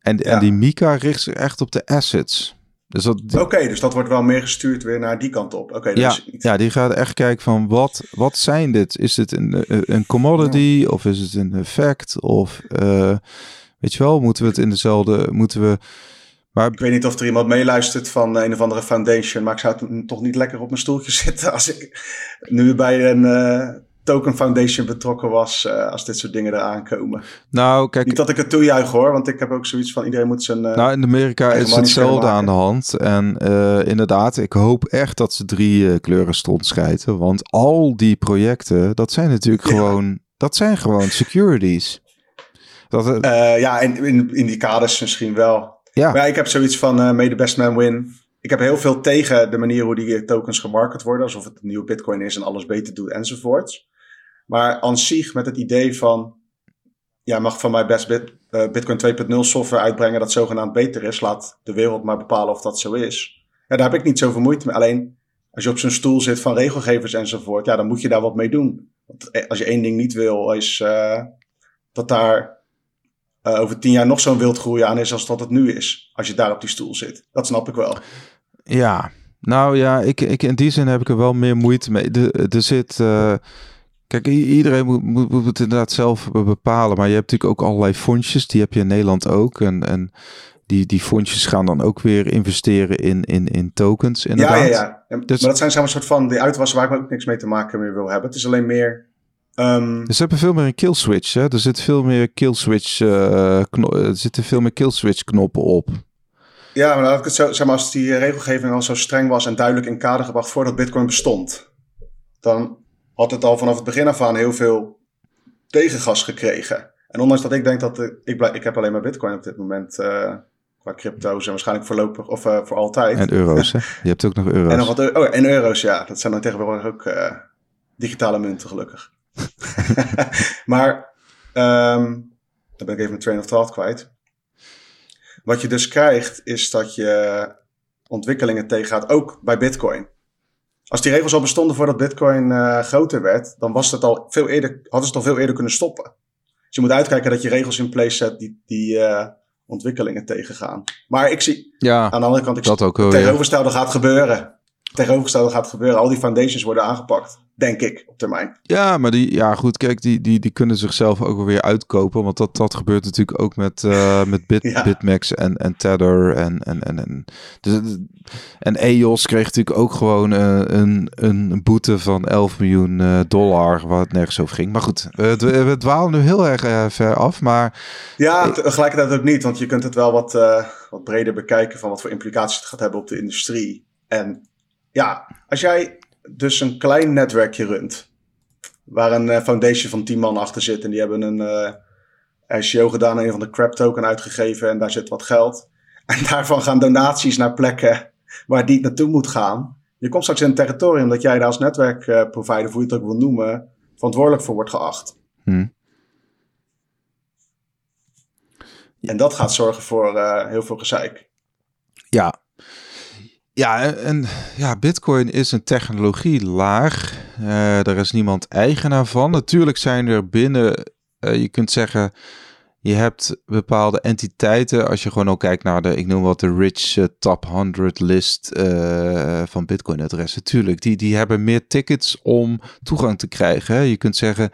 [SPEAKER 1] En, en die Mika richt zich echt op de assets.
[SPEAKER 2] Dus Oké, dus dat wordt wel meer gestuurd weer naar die kant op. Oké,
[SPEAKER 1] ja, ja, die gaat echt kijken van wat, wat zijn dit? Is dit een, een commodity of is het een effect? Of uh, weet je wel, moeten we het in dezelfde, moeten we...
[SPEAKER 2] Maar... Ik weet niet of er iemand meeluistert van een of andere foundation, maar ik zou toch niet lekker op mijn stoeltje zitten als ik nu bij een... Uh, Token Foundation betrokken was uh, als dit soort dingen eraan komen.
[SPEAKER 1] Nou, kijk.
[SPEAKER 2] Niet dat ik het toejuich hoor, want ik heb ook zoiets van iedereen moet zijn. Uh,
[SPEAKER 1] nou, in Amerika is hetzelfde aan de hand. En uh, inderdaad, ik hoop echt dat ze drie kleuren stond schijten. Want al die projecten, dat zijn natuurlijk gewoon. Dat zijn gewoon securities.
[SPEAKER 2] Dat, ja, in, in, in die kaders misschien wel. Ja. Maar ik heb zoiets van made the best man win. Ik heb heel veel tegen de manier hoe die tokens gemarket worden. Alsof het een nieuwe bitcoin is en alles beter doet enzovoorts. Maar aan zich met het idee van ja, mag van mij best bit, uh, Bitcoin 2.0 software uitbrengen dat zogenaamd beter is. Laat de wereld maar bepalen of dat zo is. Ja, daar heb ik niet zoveel moeite mee. Alleen als je op zo'n stoel zit van regelgevers enzovoort, ja, dan moet je daar wat mee doen. Want eh, als je één ding niet wil, is uh, dat daar over tien jaar nog zo'n wildgroei aan is als dat het nu is. Als je daar op die stoel zit. Dat snap ik wel.
[SPEAKER 1] Ja, nou ja, ik, ik, in die zin heb ik er wel meer moeite mee. Er zit. Kijk, iedereen moet, moet, moet, het inderdaad zelf bepalen. Maar je hebt natuurlijk ook allerlei fondsjes. Die heb je in Nederland ook. En, en die, die fondsjes gaan dan ook weer investeren in, in, in tokens. Inderdaad.
[SPEAKER 2] Ja, ja, ja. Dus, maar dat zijn samen een soort van die uitwassen waar ik ook niks mee te maken meer wil hebben. Het is alleen meer. Um...
[SPEAKER 1] Dus ze hebben veel meer een kill switch. Hè? Er zit veel meer kill switch. Uh, er zitten veel meer kill switch knoppen op.
[SPEAKER 2] Ja, maar, ik het zo, zeg maar als die regelgeving al zo streng was en duidelijk in kader gebracht voordat Bitcoin bestond, dan had het al vanaf het begin af aan heel veel tegengas gekregen. En ondanks dat ik denk dat de, ik, ik heb alleen maar Bitcoin op dit moment uh, qua crypto's en waarschijnlijk voorlopig of uh, voor altijd.
[SPEAKER 1] En euro's, hè? Je hebt ook nog euro's.
[SPEAKER 2] En nog wat oh, en euro's, ja. Dat zijn dan tegenwoordig ook uh, digitale munten, gelukkig. maar um, dan ben ik even mijn train of thought kwijt. Wat je dus krijgt, is dat je ontwikkelingen tegengaat, ook bij Bitcoin. Als die regels al bestonden voordat Bitcoin uh, groter werd, dan was het al veel eerder, hadden ze het al veel eerder kunnen stoppen. Dus je moet uitkijken dat je regels in place zet die, die uh, ontwikkelingen tegengaan. Maar ik zie ja, aan de andere kant, ik dat ook, tegenovergestelde gaat gebeuren. Tegenovergestelde gaat gebeuren. Al die foundations worden aangepakt denk ik, op termijn.
[SPEAKER 1] Ja, maar die, ja, goed, kijk, die, die, die kunnen zichzelf ook weer uitkopen. Want dat, dat gebeurt natuurlijk ook met, uh, met Bit, ja. Bitmax en, en Tether. En, en, en, en, dus, en EOS kreeg natuurlijk ook gewoon uh, een, een boete van 11 miljoen uh, dollar, waar het nergens over ging. Maar goed, we, we dwalen nu heel erg ver af. Maar
[SPEAKER 2] ja, tegelijkertijd ook niet, want je kunt het wel wat, wat breder bekijken van wat voor implicaties het gaat hebben op de industrie. En ja, als jij dus een klein netwerkje runt. Waar een uh, foundation van 10 man achter zit. En die hebben een uh, ICO gedaan en een van de crap token uitgegeven. En daar zit wat geld. En daarvan gaan donaties naar plekken waar die naartoe moet gaan. Je komt straks in een territorium dat jij daar als netwerkprovider, uh, hoe je het ook wil noemen, verantwoordelijk voor wordt geacht. Hmm. En dat gaat zorgen voor uh, heel veel gezeik.
[SPEAKER 1] Ja, ja, en ja, Bitcoin is een technologielaag. Uh, daar is niemand eigenaar van. Natuurlijk zijn er binnen, uh, je kunt zeggen, je hebt bepaalde entiteiten. Als je gewoon ook kijkt naar de, ik noem wat de rich uh, top 100 list van Bitcoin-adressen. Tuurlijk, die, die hebben meer tickets om toegang te krijgen. Je kunt zeggen,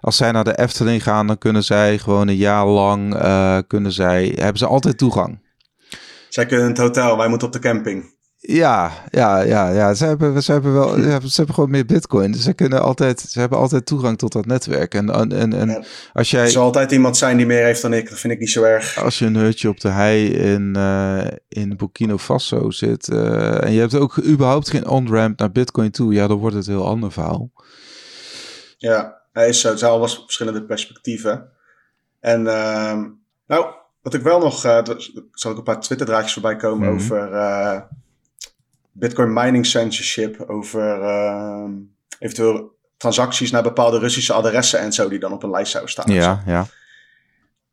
[SPEAKER 1] als zij naar de Efteling gaan, dan kunnen zij gewoon een jaar lang, kunnen zij, hebben ze altijd toegang.
[SPEAKER 2] Zij kunnen het hotel, wij moeten op de camping.
[SPEAKER 1] Ja, ja, ja, ja. Ze hebben, ze hebben wel, ze hebben gewoon meer bitcoin. Dus ze kunnen altijd, ze hebben altijd toegang tot dat netwerk. En, en, en als jij. Er
[SPEAKER 2] zal altijd iemand zijn die meer heeft dan ik. Dat vind ik niet zo erg.
[SPEAKER 1] Als je een hutje op de hei in, uh, in Burkina Faso zit. Uh, en je hebt ook überhaupt geen on-ramp naar bitcoin toe. Ja, dan wordt het een heel ander verhaal.
[SPEAKER 2] Ja, hij is zo. Het zijn al verschillende perspectieven. En uh, nou, wat ik wel nog. Er zal ik een paar Twitter-draadjes voorbij komen mm -hmm. over Bitcoin mining censorship, over uh, eventueel transacties naar bepaalde Russische adressen en zo die dan op een lijst zouden staan.
[SPEAKER 1] Ja, ja.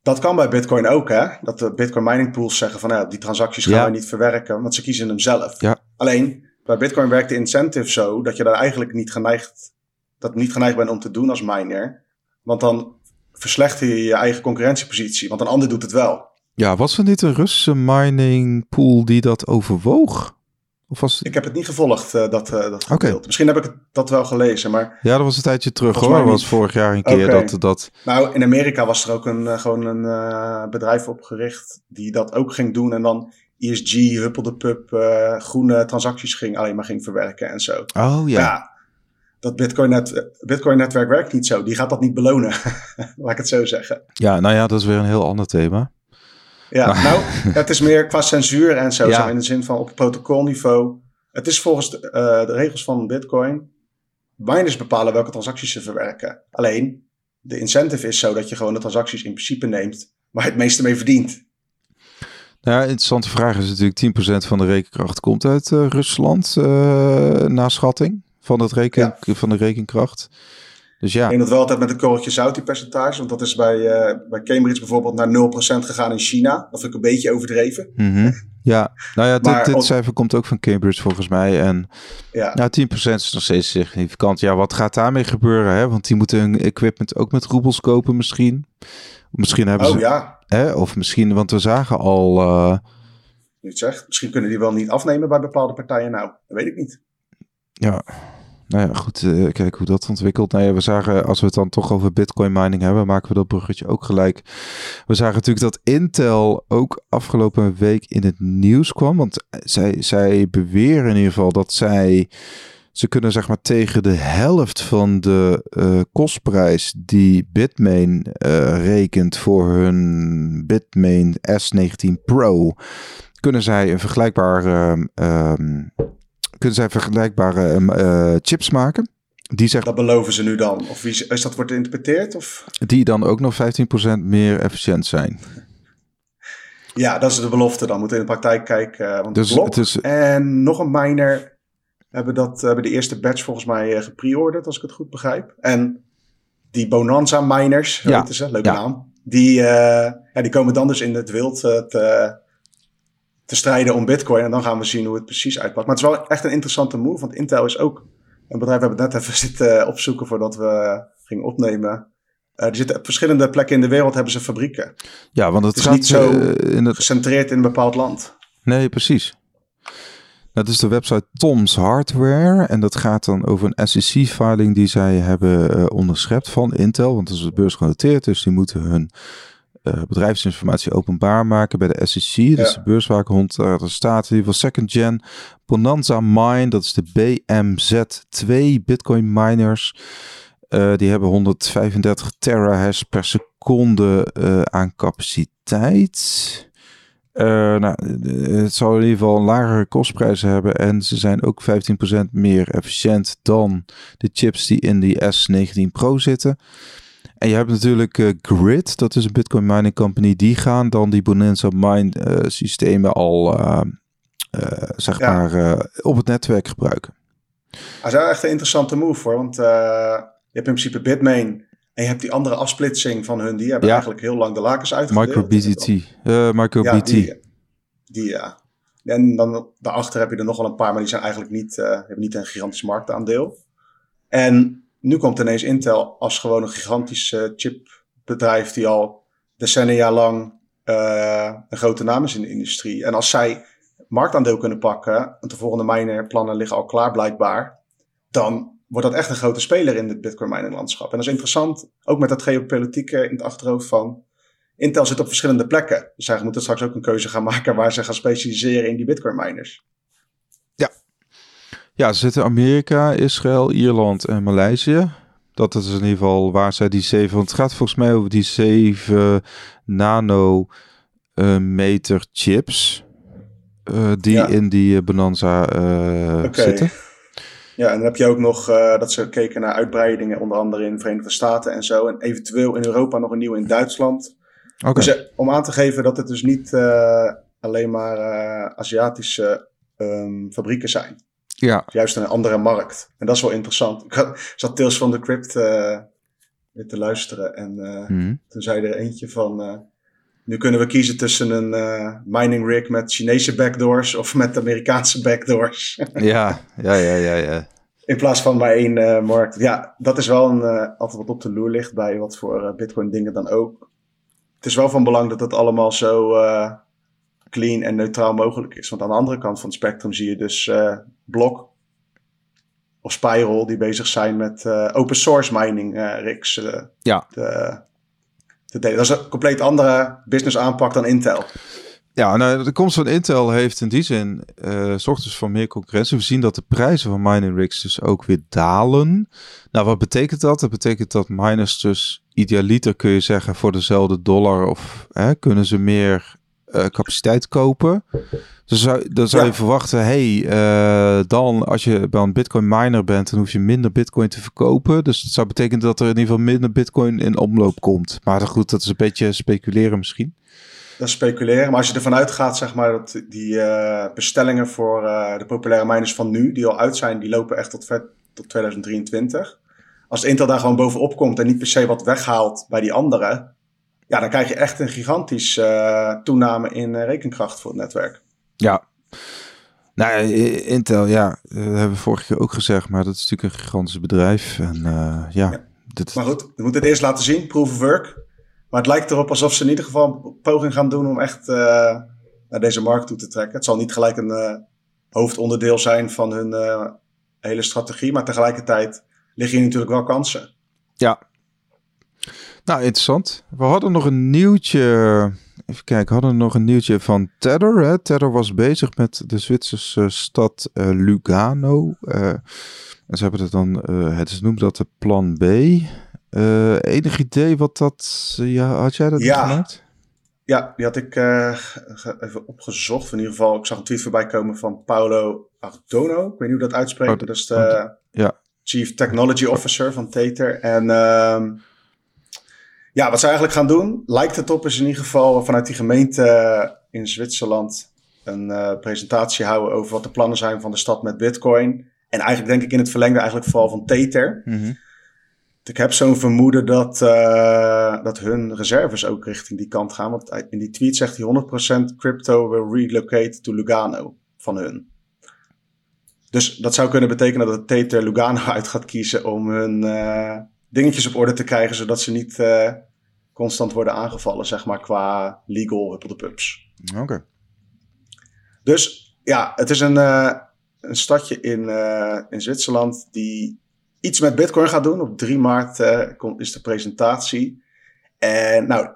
[SPEAKER 2] Dat kan bij Bitcoin ook, hè? Dat de Bitcoin mining pools zeggen van, ja, die transacties gaan ja. we niet verwerken, want ze kiezen hem zelf.
[SPEAKER 1] Ja.
[SPEAKER 2] Alleen bij Bitcoin werkt de incentive zo dat je daar eigenlijk niet geneigd, dat niet geneigd bent om te doen als miner, want dan verslechter je je eigen concurrentiepositie, want een ander doet het wel.
[SPEAKER 1] Ja, was er niet een Russische mining pool die dat overwoog? Of was
[SPEAKER 2] Ik heb het niet gevolgd, uh, dat, uh, dat okay. Misschien heb ik het, dat wel gelezen, maar...
[SPEAKER 1] Ja, dat was een tijdje terug hoor. Dat was vorig jaar een keer okay. dat, dat...
[SPEAKER 2] Nou, in Amerika was er ook een, uh, gewoon een uh, bedrijf opgericht die dat ook ging doen. En dan ESG, Huppelde Pub, groene transacties ging alleen maar ging verwerken en zo.
[SPEAKER 1] Oh ja. ja
[SPEAKER 2] dat Bitcoin-netwerk Bitcoin werkt niet zo. Die gaat dat niet belonen, laat ik het zo zeggen.
[SPEAKER 1] Ja, nou ja, dat is weer een heel ander thema.
[SPEAKER 2] Ja, nou, het is meer qua censuur en zo, ja. zo in de zin van op protocolniveau. Het is volgens de, uh, de regels van Bitcoin. Miners bepalen welke transacties ze verwerken. Alleen, de incentive is zo dat je gewoon de transacties in principe neemt waar je het meeste mee verdient.
[SPEAKER 1] Nou, interessante vraag is natuurlijk 10% van de rekenkracht komt uit uh, Rusland, uh, na schatting van, het reken, ja. van de rekenkracht. Dus ja.
[SPEAKER 2] Ik denk dat wel altijd met een korreltje zout die percentage. Want dat is bij, uh, bij Cambridge bijvoorbeeld naar 0% gegaan in China. Dat vind ik een beetje overdreven.
[SPEAKER 1] Mm Ja, nou ja, dit, dit cijfer komt ook van Cambridge volgens mij. En ja. nou, 10% is nog steeds significant. Ja, wat gaat daarmee gebeuren? Hè? Want die moeten hun equipment ook met roebels kopen misschien. Misschien hebben
[SPEAKER 2] oh,
[SPEAKER 1] ze...
[SPEAKER 2] ja.
[SPEAKER 1] Hè? Of misschien, want we zagen al... Uh...
[SPEAKER 2] Niet zeg. Misschien kunnen die wel niet afnemen bij bepaalde partijen. Nou, dat weet ik niet.
[SPEAKER 1] Ja, nou ja, goed, uh, kijk hoe dat ontwikkelt. Nou ja, we zagen, als we het dan toch over bitcoin mining hebben, maken we dat bruggetje ook gelijk. We zagen natuurlijk dat Intel ook afgelopen week in het nieuws kwam. Want zij, zij beweren in ieder geval dat zij, ze kunnen zeg maar tegen de helft van de uh, kostprijs die Bitmain uh, rekent voor hun Bitmain S19 Pro, kunnen zij een vergelijkbaar... Um, kunnen zij vergelijkbare uh, chips maken. Die zegt,
[SPEAKER 2] dat beloven ze nu dan? Of wie, is dat wordt geïnterpreteerd? Of?
[SPEAKER 1] Die dan ook nog 15% meer efficiënt zijn.
[SPEAKER 2] Ja, dat is de belofte dan. Moeten in de praktijk kijken. Uh, want dus, Blok is, en nog een miner hebben, dat, hebben de eerste batch volgens mij uh, gepreorderd, als ik het goed begrijp. En die Bonanza miners, ja. ze, leuke naam. Die, ja, die komen dan dus in het wild te, te strijden om Bitcoin. En dan gaan we zien hoe het precies uitpakt. Maar het is wel echt een interessante move. Want Intel is ook een bedrijf. We hebben het net even zitten opzoeken voordat we gingen opnemen. Uh, er zitten op verschillende plekken in de wereld hebben ze fabrieken.
[SPEAKER 1] Ja, want het,
[SPEAKER 2] het
[SPEAKER 1] gaat
[SPEAKER 2] niet zo uh, in het... gecentreerd in een bepaald land.
[SPEAKER 1] Nee, precies. Dat is de website Tom's Hardware. En dat gaat dan over een SEC-filing die zij hebben uh, onderschept van Intel. Want dat is beursgenoteerd, dus die moeten hun uh, bedrijfsinformatie openbaar maken bij de SEC. Dus de beurswaakhond. Uh, staat in ieder geval second gen Bonanza Mine. Dat is de BMZ2 Bitcoin miners. Uh, die hebben 135 terahash per seconde aan capaciteit. nou, het zal in ieder geval een lagere kostprijs hebben. En ze zijn ook 15% meer efficiënt dan de chips die in die S19 Pro zitten. En je hebt natuurlijk uh, Grid, dat is een Bitcoin mining company. Die gaan dan die Bonanza mine uh, systemen al uh, zeg maar op het netwerk gebruiken.
[SPEAKER 2] Dat is echt een interessante move voor, want je hebt in principe Bitmain en je hebt die andere afsplitsing van hun. Die hebben eigenlijk heel lang de lakens uitgedeeld.
[SPEAKER 1] MicroBT. MicroBT.
[SPEAKER 2] Ja, die, die, ja. En dan daarachter heb je er nog wel een paar, maar die zijn eigenlijk niet, hebben niet een gigantisch marktaandeel. En nu komt ineens Intel als gewoon een gigantisch uh, chipbedrijf die al decennia lang uh, een grote naam is in de industrie. En als zij marktaandeel kunnen pakken, want de volgende minerplannen liggen al klaar blijkbaar, dan wordt dat echt een grote speler in het Bitcoin mining landschap. En dat is interessant, ook met dat geopolitieke in het achterhoofd van Intel zit op verschillende plekken. Dus zij moeten straks ook een keuze gaan maken waar ze gaan specialiseren in die Bitcoin miners.
[SPEAKER 1] Ja, ze zitten Amerika, Israël, Ierland en Maleisië. Dat is in ieder geval waar zij die 7... Want het gaat volgens mij over die 7 nanometer uh, chips... Uh, die in die uh, Bonanza uh, okay. zitten.
[SPEAKER 2] Ja, en dan heb je ook nog dat ze keken naar uitbreidingen, onder andere in de Verenigde Staten en zo. En eventueel in Europa nog een nieuwe in Duitsland. Okay. Dus om aan te geven dat het dus niet alleen maar Aziatische um, fabrieken zijn.
[SPEAKER 1] Ja.
[SPEAKER 2] Juist een andere markt. En dat is wel interessant. Ik had, zat Tales van the Crypt uh, te luisteren. En uh, mm. toen zei er eentje van... Uh, nu kunnen we kiezen tussen een mining rig met Chinese backdoors... of met Amerikaanse backdoors.
[SPEAKER 1] ja, ja, ja, ja, ja.
[SPEAKER 2] In plaats van maar één markt. Ja, dat is wel een, altijd wat op de loer ligt... bij wat voor bitcoin dingen dan ook. Het is wel van belang dat het allemaal zo clean en neutraal mogelijk is. Want aan de andere kant van het spectrum zie je dus uh, Blok of Spiral die bezig zijn met uh, open source mining uh, rigs uh,
[SPEAKER 1] ja.
[SPEAKER 2] te, te delen. Dat is een compleet andere business aanpak dan Intel.
[SPEAKER 1] Ja, nou, de komst van Intel heeft in die zin zorgt dus voor meer concurrentie. We zien dat de prijzen van mining rigs dus ook weer dalen. Nou, wat betekent dat? Dat betekent dat miners dus idealiter kun je zeggen voor dezelfde dollar of hè, kunnen ze meer uh, capaciteit kopen. Dus zou, dan zou je verwachten, hey, uh, dan als je bij een bitcoin miner bent, dan hoef je minder bitcoin te verkopen. Dus dat zou betekenen dat er in ieder geval minder bitcoin in omloop komt. Maar goed, dat is een beetje speculeren misschien.
[SPEAKER 2] Dat is speculeren, maar als je ervan uitgaat, zeg maar, dat die uh, bestellingen voor de populaire miners van nu, die al uit zijn, die lopen echt tot, tot 2023. als Intel daar gewoon bovenop komt en niet per se wat weghaalt bij die anderen, ja, dan krijg je echt een gigantische uh, toename in uh, rekenkracht voor het netwerk.
[SPEAKER 1] Ja. Nou, Intel, ja, dat hebben we vorige keer ook gezegd, maar dat is natuurlijk een gigantisch bedrijf. En ja. ja.
[SPEAKER 2] Dit... Maar goed, we moeten het eerst laten zien, proof of work. Maar het lijkt erop alsof ze in ieder geval een poging gaan doen om echt naar deze markt toe te trekken. Het zal niet gelijk een hoofdonderdeel zijn van hun hele strategie, maar tegelijkertijd liggen hier natuurlijk wel kansen.
[SPEAKER 1] Ja. Nou, interessant. We hadden nog een nieuwtje. Even kijken, we hadden nog een nieuwtje van Tether. Hè? Tether was bezig met de Zwitserse stad uh, Lugano. Uh, en ze hebben het dan, uh, het noemt dat de plan B. enig idee wat dat, ja, had jij dat
[SPEAKER 2] ja. gemaakt? Ja, die had ik even opgezocht. In ieder geval, ik zag een tweet voorbij komen van Paolo Ardono. Ik weet niet hoe dat uitspreekt. Oh, dat is de,
[SPEAKER 1] ja.
[SPEAKER 2] Chief Technology Officer van Tether. En uh, ja, wat ze eigenlijk gaan doen, lijkt het op, is in ieder geval vanuit die gemeente in Zwitserland een uh, presentatie houden over wat de plannen zijn van de stad met Bitcoin. En eigenlijk denk ik in het verlengde eigenlijk vooral van Tether.
[SPEAKER 1] Mm
[SPEAKER 2] Ik heb zo'n vermoeden dat, uh, dat hun reserves ook richting die kant gaan. Want in die tweet zegt hij 100% crypto will relocate to Lugano van hun. Dus dat zou kunnen betekenen dat Tether Lugano uit gaat kiezen om hun uh, dingetjes op orde te krijgen, zodat ze niet constant worden aangevallen, zeg maar, qua legal huppelde pups.
[SPEAKER 1] Oké.
[SPEAKER 2] Dus ja, het is een, uh, een stadje in, in Zwitserland die iets met Bitcoin gaat doen. Op 3 maart is de presentatie. En nou,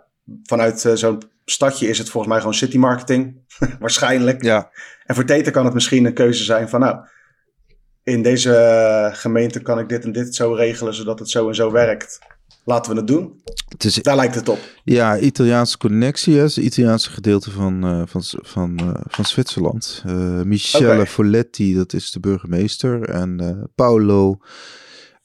[SPEAKER 2] vanuit zo'n stadje is het volgens mij gewoon city marketing, waarschijnlijk.
[SPEAKER 1] Ja.
[SPEAKER 2] En voor Tether kan het misschien een keuze zijn van, nou, in deze gemeente kan ik dit en dit zo regelen, zodat het zo en zo werkt. Laten we het doen. Het is, Daar lijkt het op.
[SPEAKER 1] Ja, Italiaanse connectie, het Italiaanse gedeelte van, uh, van, van, uh, van Zwitserland. Uh, Michele okay. Folletti, dat is de burgemeester. En Paolo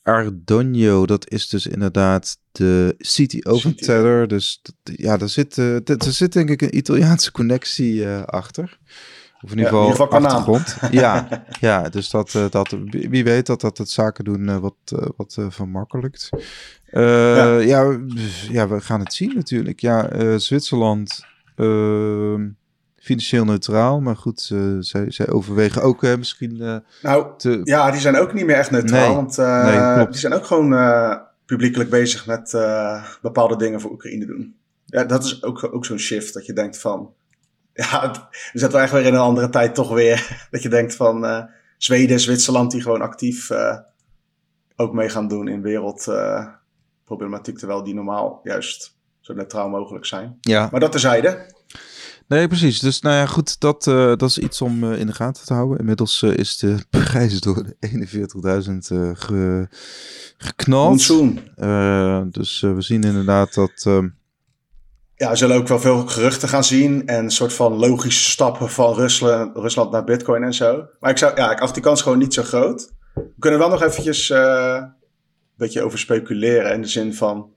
[SPEAKER 1] Ardogno, dat is dus inderdaad de CTO van Tether. Dus ja, daar zit, er zit denk ik een Italiaanse connectie achter. Of in ieder geval, ja, achtergrond. Ja, ja, dus dat, uh, dat, wie weet dat dat het zaken doen uh, wat, uh, wat vermakkelijkt. Ja. ja. Ja, we gaan het zien natuurlijk. Ja, Zwitserland ehm, financieel neutraal, maar goed, zij, zij overwegen ook misschien.
[SPEAKER 2] nou, te... ja, die zijn ook niet meer echt neutraal, nee, want nee, die zijn ook gewoon publiekelijk bezig met bepaalde dingen voor Oekraïne doen. Ja, dat is ook, ook zo'n shift dat je denkt van ja, we zitten eigenlijk weer in een andere tijd toch weer. Dat je denkt van uh, Zweden, Zwitserland die gewoon actief uh, ook mee gaan doen in wereldproblematiek. Uh, terwijl die normaal juist zo neutraal mogelijk zijn.
[SPEAKER 1] Ja.
[SPEAKER 2] Maar dat terzijde.
[SPEAKER 1] Nee, precies. Dus nou ja, goed, dat, dat is iets om in de gaten te houden. Inmiddels is de prijs door de 41.000 ge, geknald. dus we zien inderdaad dat ehm,
[SPEAKER 2] ja, we zullen ook wel veel geruchten gaan zien en een soort van logische stappen van Rusland, Rusland naar Bitcoin en zo. Maar ik, zou, ja, ik acht die kans gewoon niet zo groot. We kunnen wel nog eventjes uh, een beetje over speculeren in de zin van...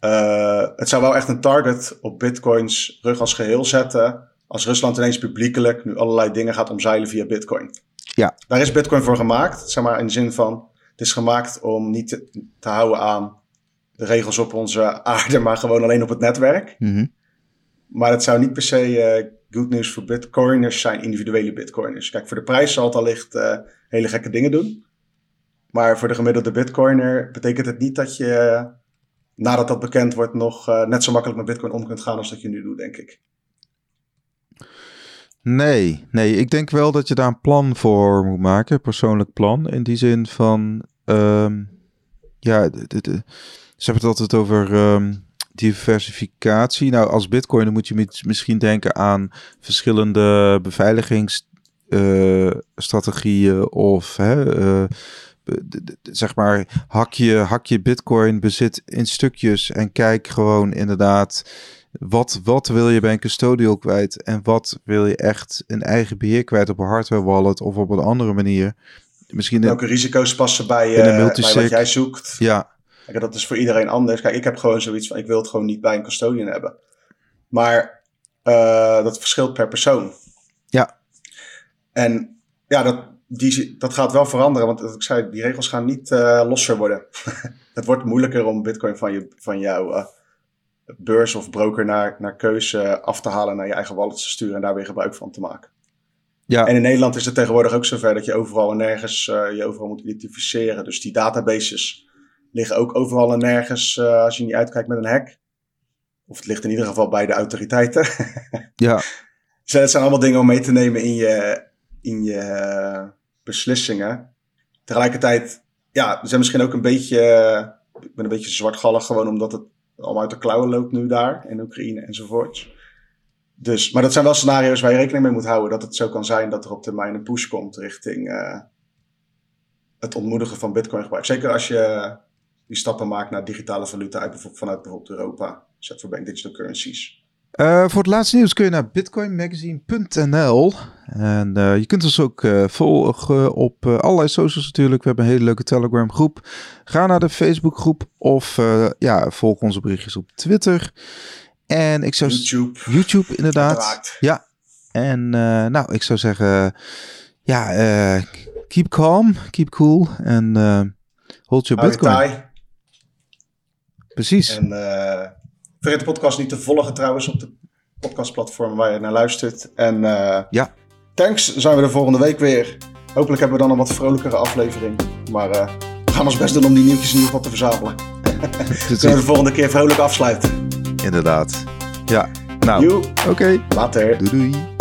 [SPEAKER 2] Uh, het zou wel echt een target op Bitcoins rug als geheel zetten... als Rusland ineens publiekelijk nu allerlei dingen gaat omzeilen via Bitcoin.
[SPEAKER 1] Ja.
[SPEAKER 2] Daar is Bitcoin voor gemaakt, zeg maar in de zin van... Het is gemaakt om niet te, te houden aan de regels op onze aarde, maar gewoon alleen op het netwerk.
[SPEAKER 1] Mhm.
[SPEAKER 2] Maar het zou niet per se uh, good news voor bitcoiners zijn, individuele bitcoiners. Kijk, voor de prijs zal het allicht uh, hele gekke dingen doen. Maar voor de gemiddelde bitcoiner betekent het niet dat je, uh, nadat dat bekend wordt, nog net zo makkelijk met bitcoin om kunt gaan als dat je nu doet, denk ik.
[SPEAKER 1] Nee, nee, ik denk wel dat je daar een plan voor moet maken, persoonlijk plan. In die zin van, uh, ja, de, de, ze hebben het altijd over um, diversificatie. Nou, als bitcoiner moet je misschien denken aan verschillende beveiligingsstrategieën uh, of hè, uh, zeg maar hak je, hak je bitcoin bezit in stukjes en kijk gewoon inderdaad wat, wat wil je bij een custodial kwijt en wat wil je echt een eigen beheer kwijt op een hardware wallet of op een andere manier. Misschien
[SPEAKER 2] Welke risico's passen bij, uh, bij wat jij zoekt?
[SPEAKER 1] Ja,
[SPEAKER 2] Kijk, dat is voor iedereen anders. Kijk, ik heb gewoon zoiets van, ik wil het gewoon niet bij een custodian hebben. Maar uh, dat verschilt per persoon.
[SPEAKER 1] Ja.
[SPEAKER 2] En ja, dat, die, dat gaat wel veranderen, want ik zei, die regels gaan niet uh, losser worden. het wordt moeilijker om bitcoin van, je, van jouw uh, beurs of broker naar, naar keuze af te halen, naar je eigen wallet te sturen en daar weer gebruik van te maken. Ja. En in Nederland is het tegenwoordig ook zover dat je overal en nergens je overal moet identificeren. Dus die databases liggen ook overal en nergens als je niet uitkijkt met een hack. Of het ligt in ieder geval bij de autoriteiten.
[SPEAKER 1] ja.
[SPEAKER 2] Dus het zijn allemaal dingen om mee te nemen in je, in je beslissingen. Tegelijkertijd, ja, we zijn misschien ook een beetje, ik ben een beetje zwartgallig gewoon omdat het allemaal uit de klauwen loopt nu daar in Oekraïne enzovoorts. Dus, maar dat zijn wel scenario's waar je rekening mee moet houden. Dat het zo kan zijn dat er op termijn een push komt richting uh, het ontmoedigen van bitcoin gebruik. Zeker als je die stappen maakt naar digitale valuta uit, vanuit bijvoorbeeld Europa. Central Bank Digital Currencies.
[SPEAKER 1] Uh, voor het laatste nieuws kun je naar bitcoinmagazine.nl. En uh, je kunt ons ook uh, volgen op allerlei socials natuurlijk. We hebben een hele leuke Telegram groep. Ga naar de Facebook groep of ja, volg onze berichtjes op Twitter. En ik zou...
[SPEAKER 2] YouTube.
[SPEAKER 1] YouTube inderdaad. Ja. En nou, ik zou zeggen... Ja, keep calm, keep cool en hold your bitcoin. Precies.
[SPEAKER 2] En Vergeet de podcast niet te volgen trouwens op de podcastplatform waar je naar luistert. En uh,
[SPEAKER 1] ja.
[SPEAKER 2] thanks, zijn we de volgende week weer. Hopelijk hebben we dan een wat vrolijkere aflevering. Maar uh, we gaan ons best doen om die nieuwtjes in ieder geval te verzamelen. Kunnen we de volgende keer vrolijk afsluiten.
[SPEAKER 1] Inderdaad. Ja, nou, oké.
[SPEAKER 2] Later.
[SPEAKER 1] Doei doei.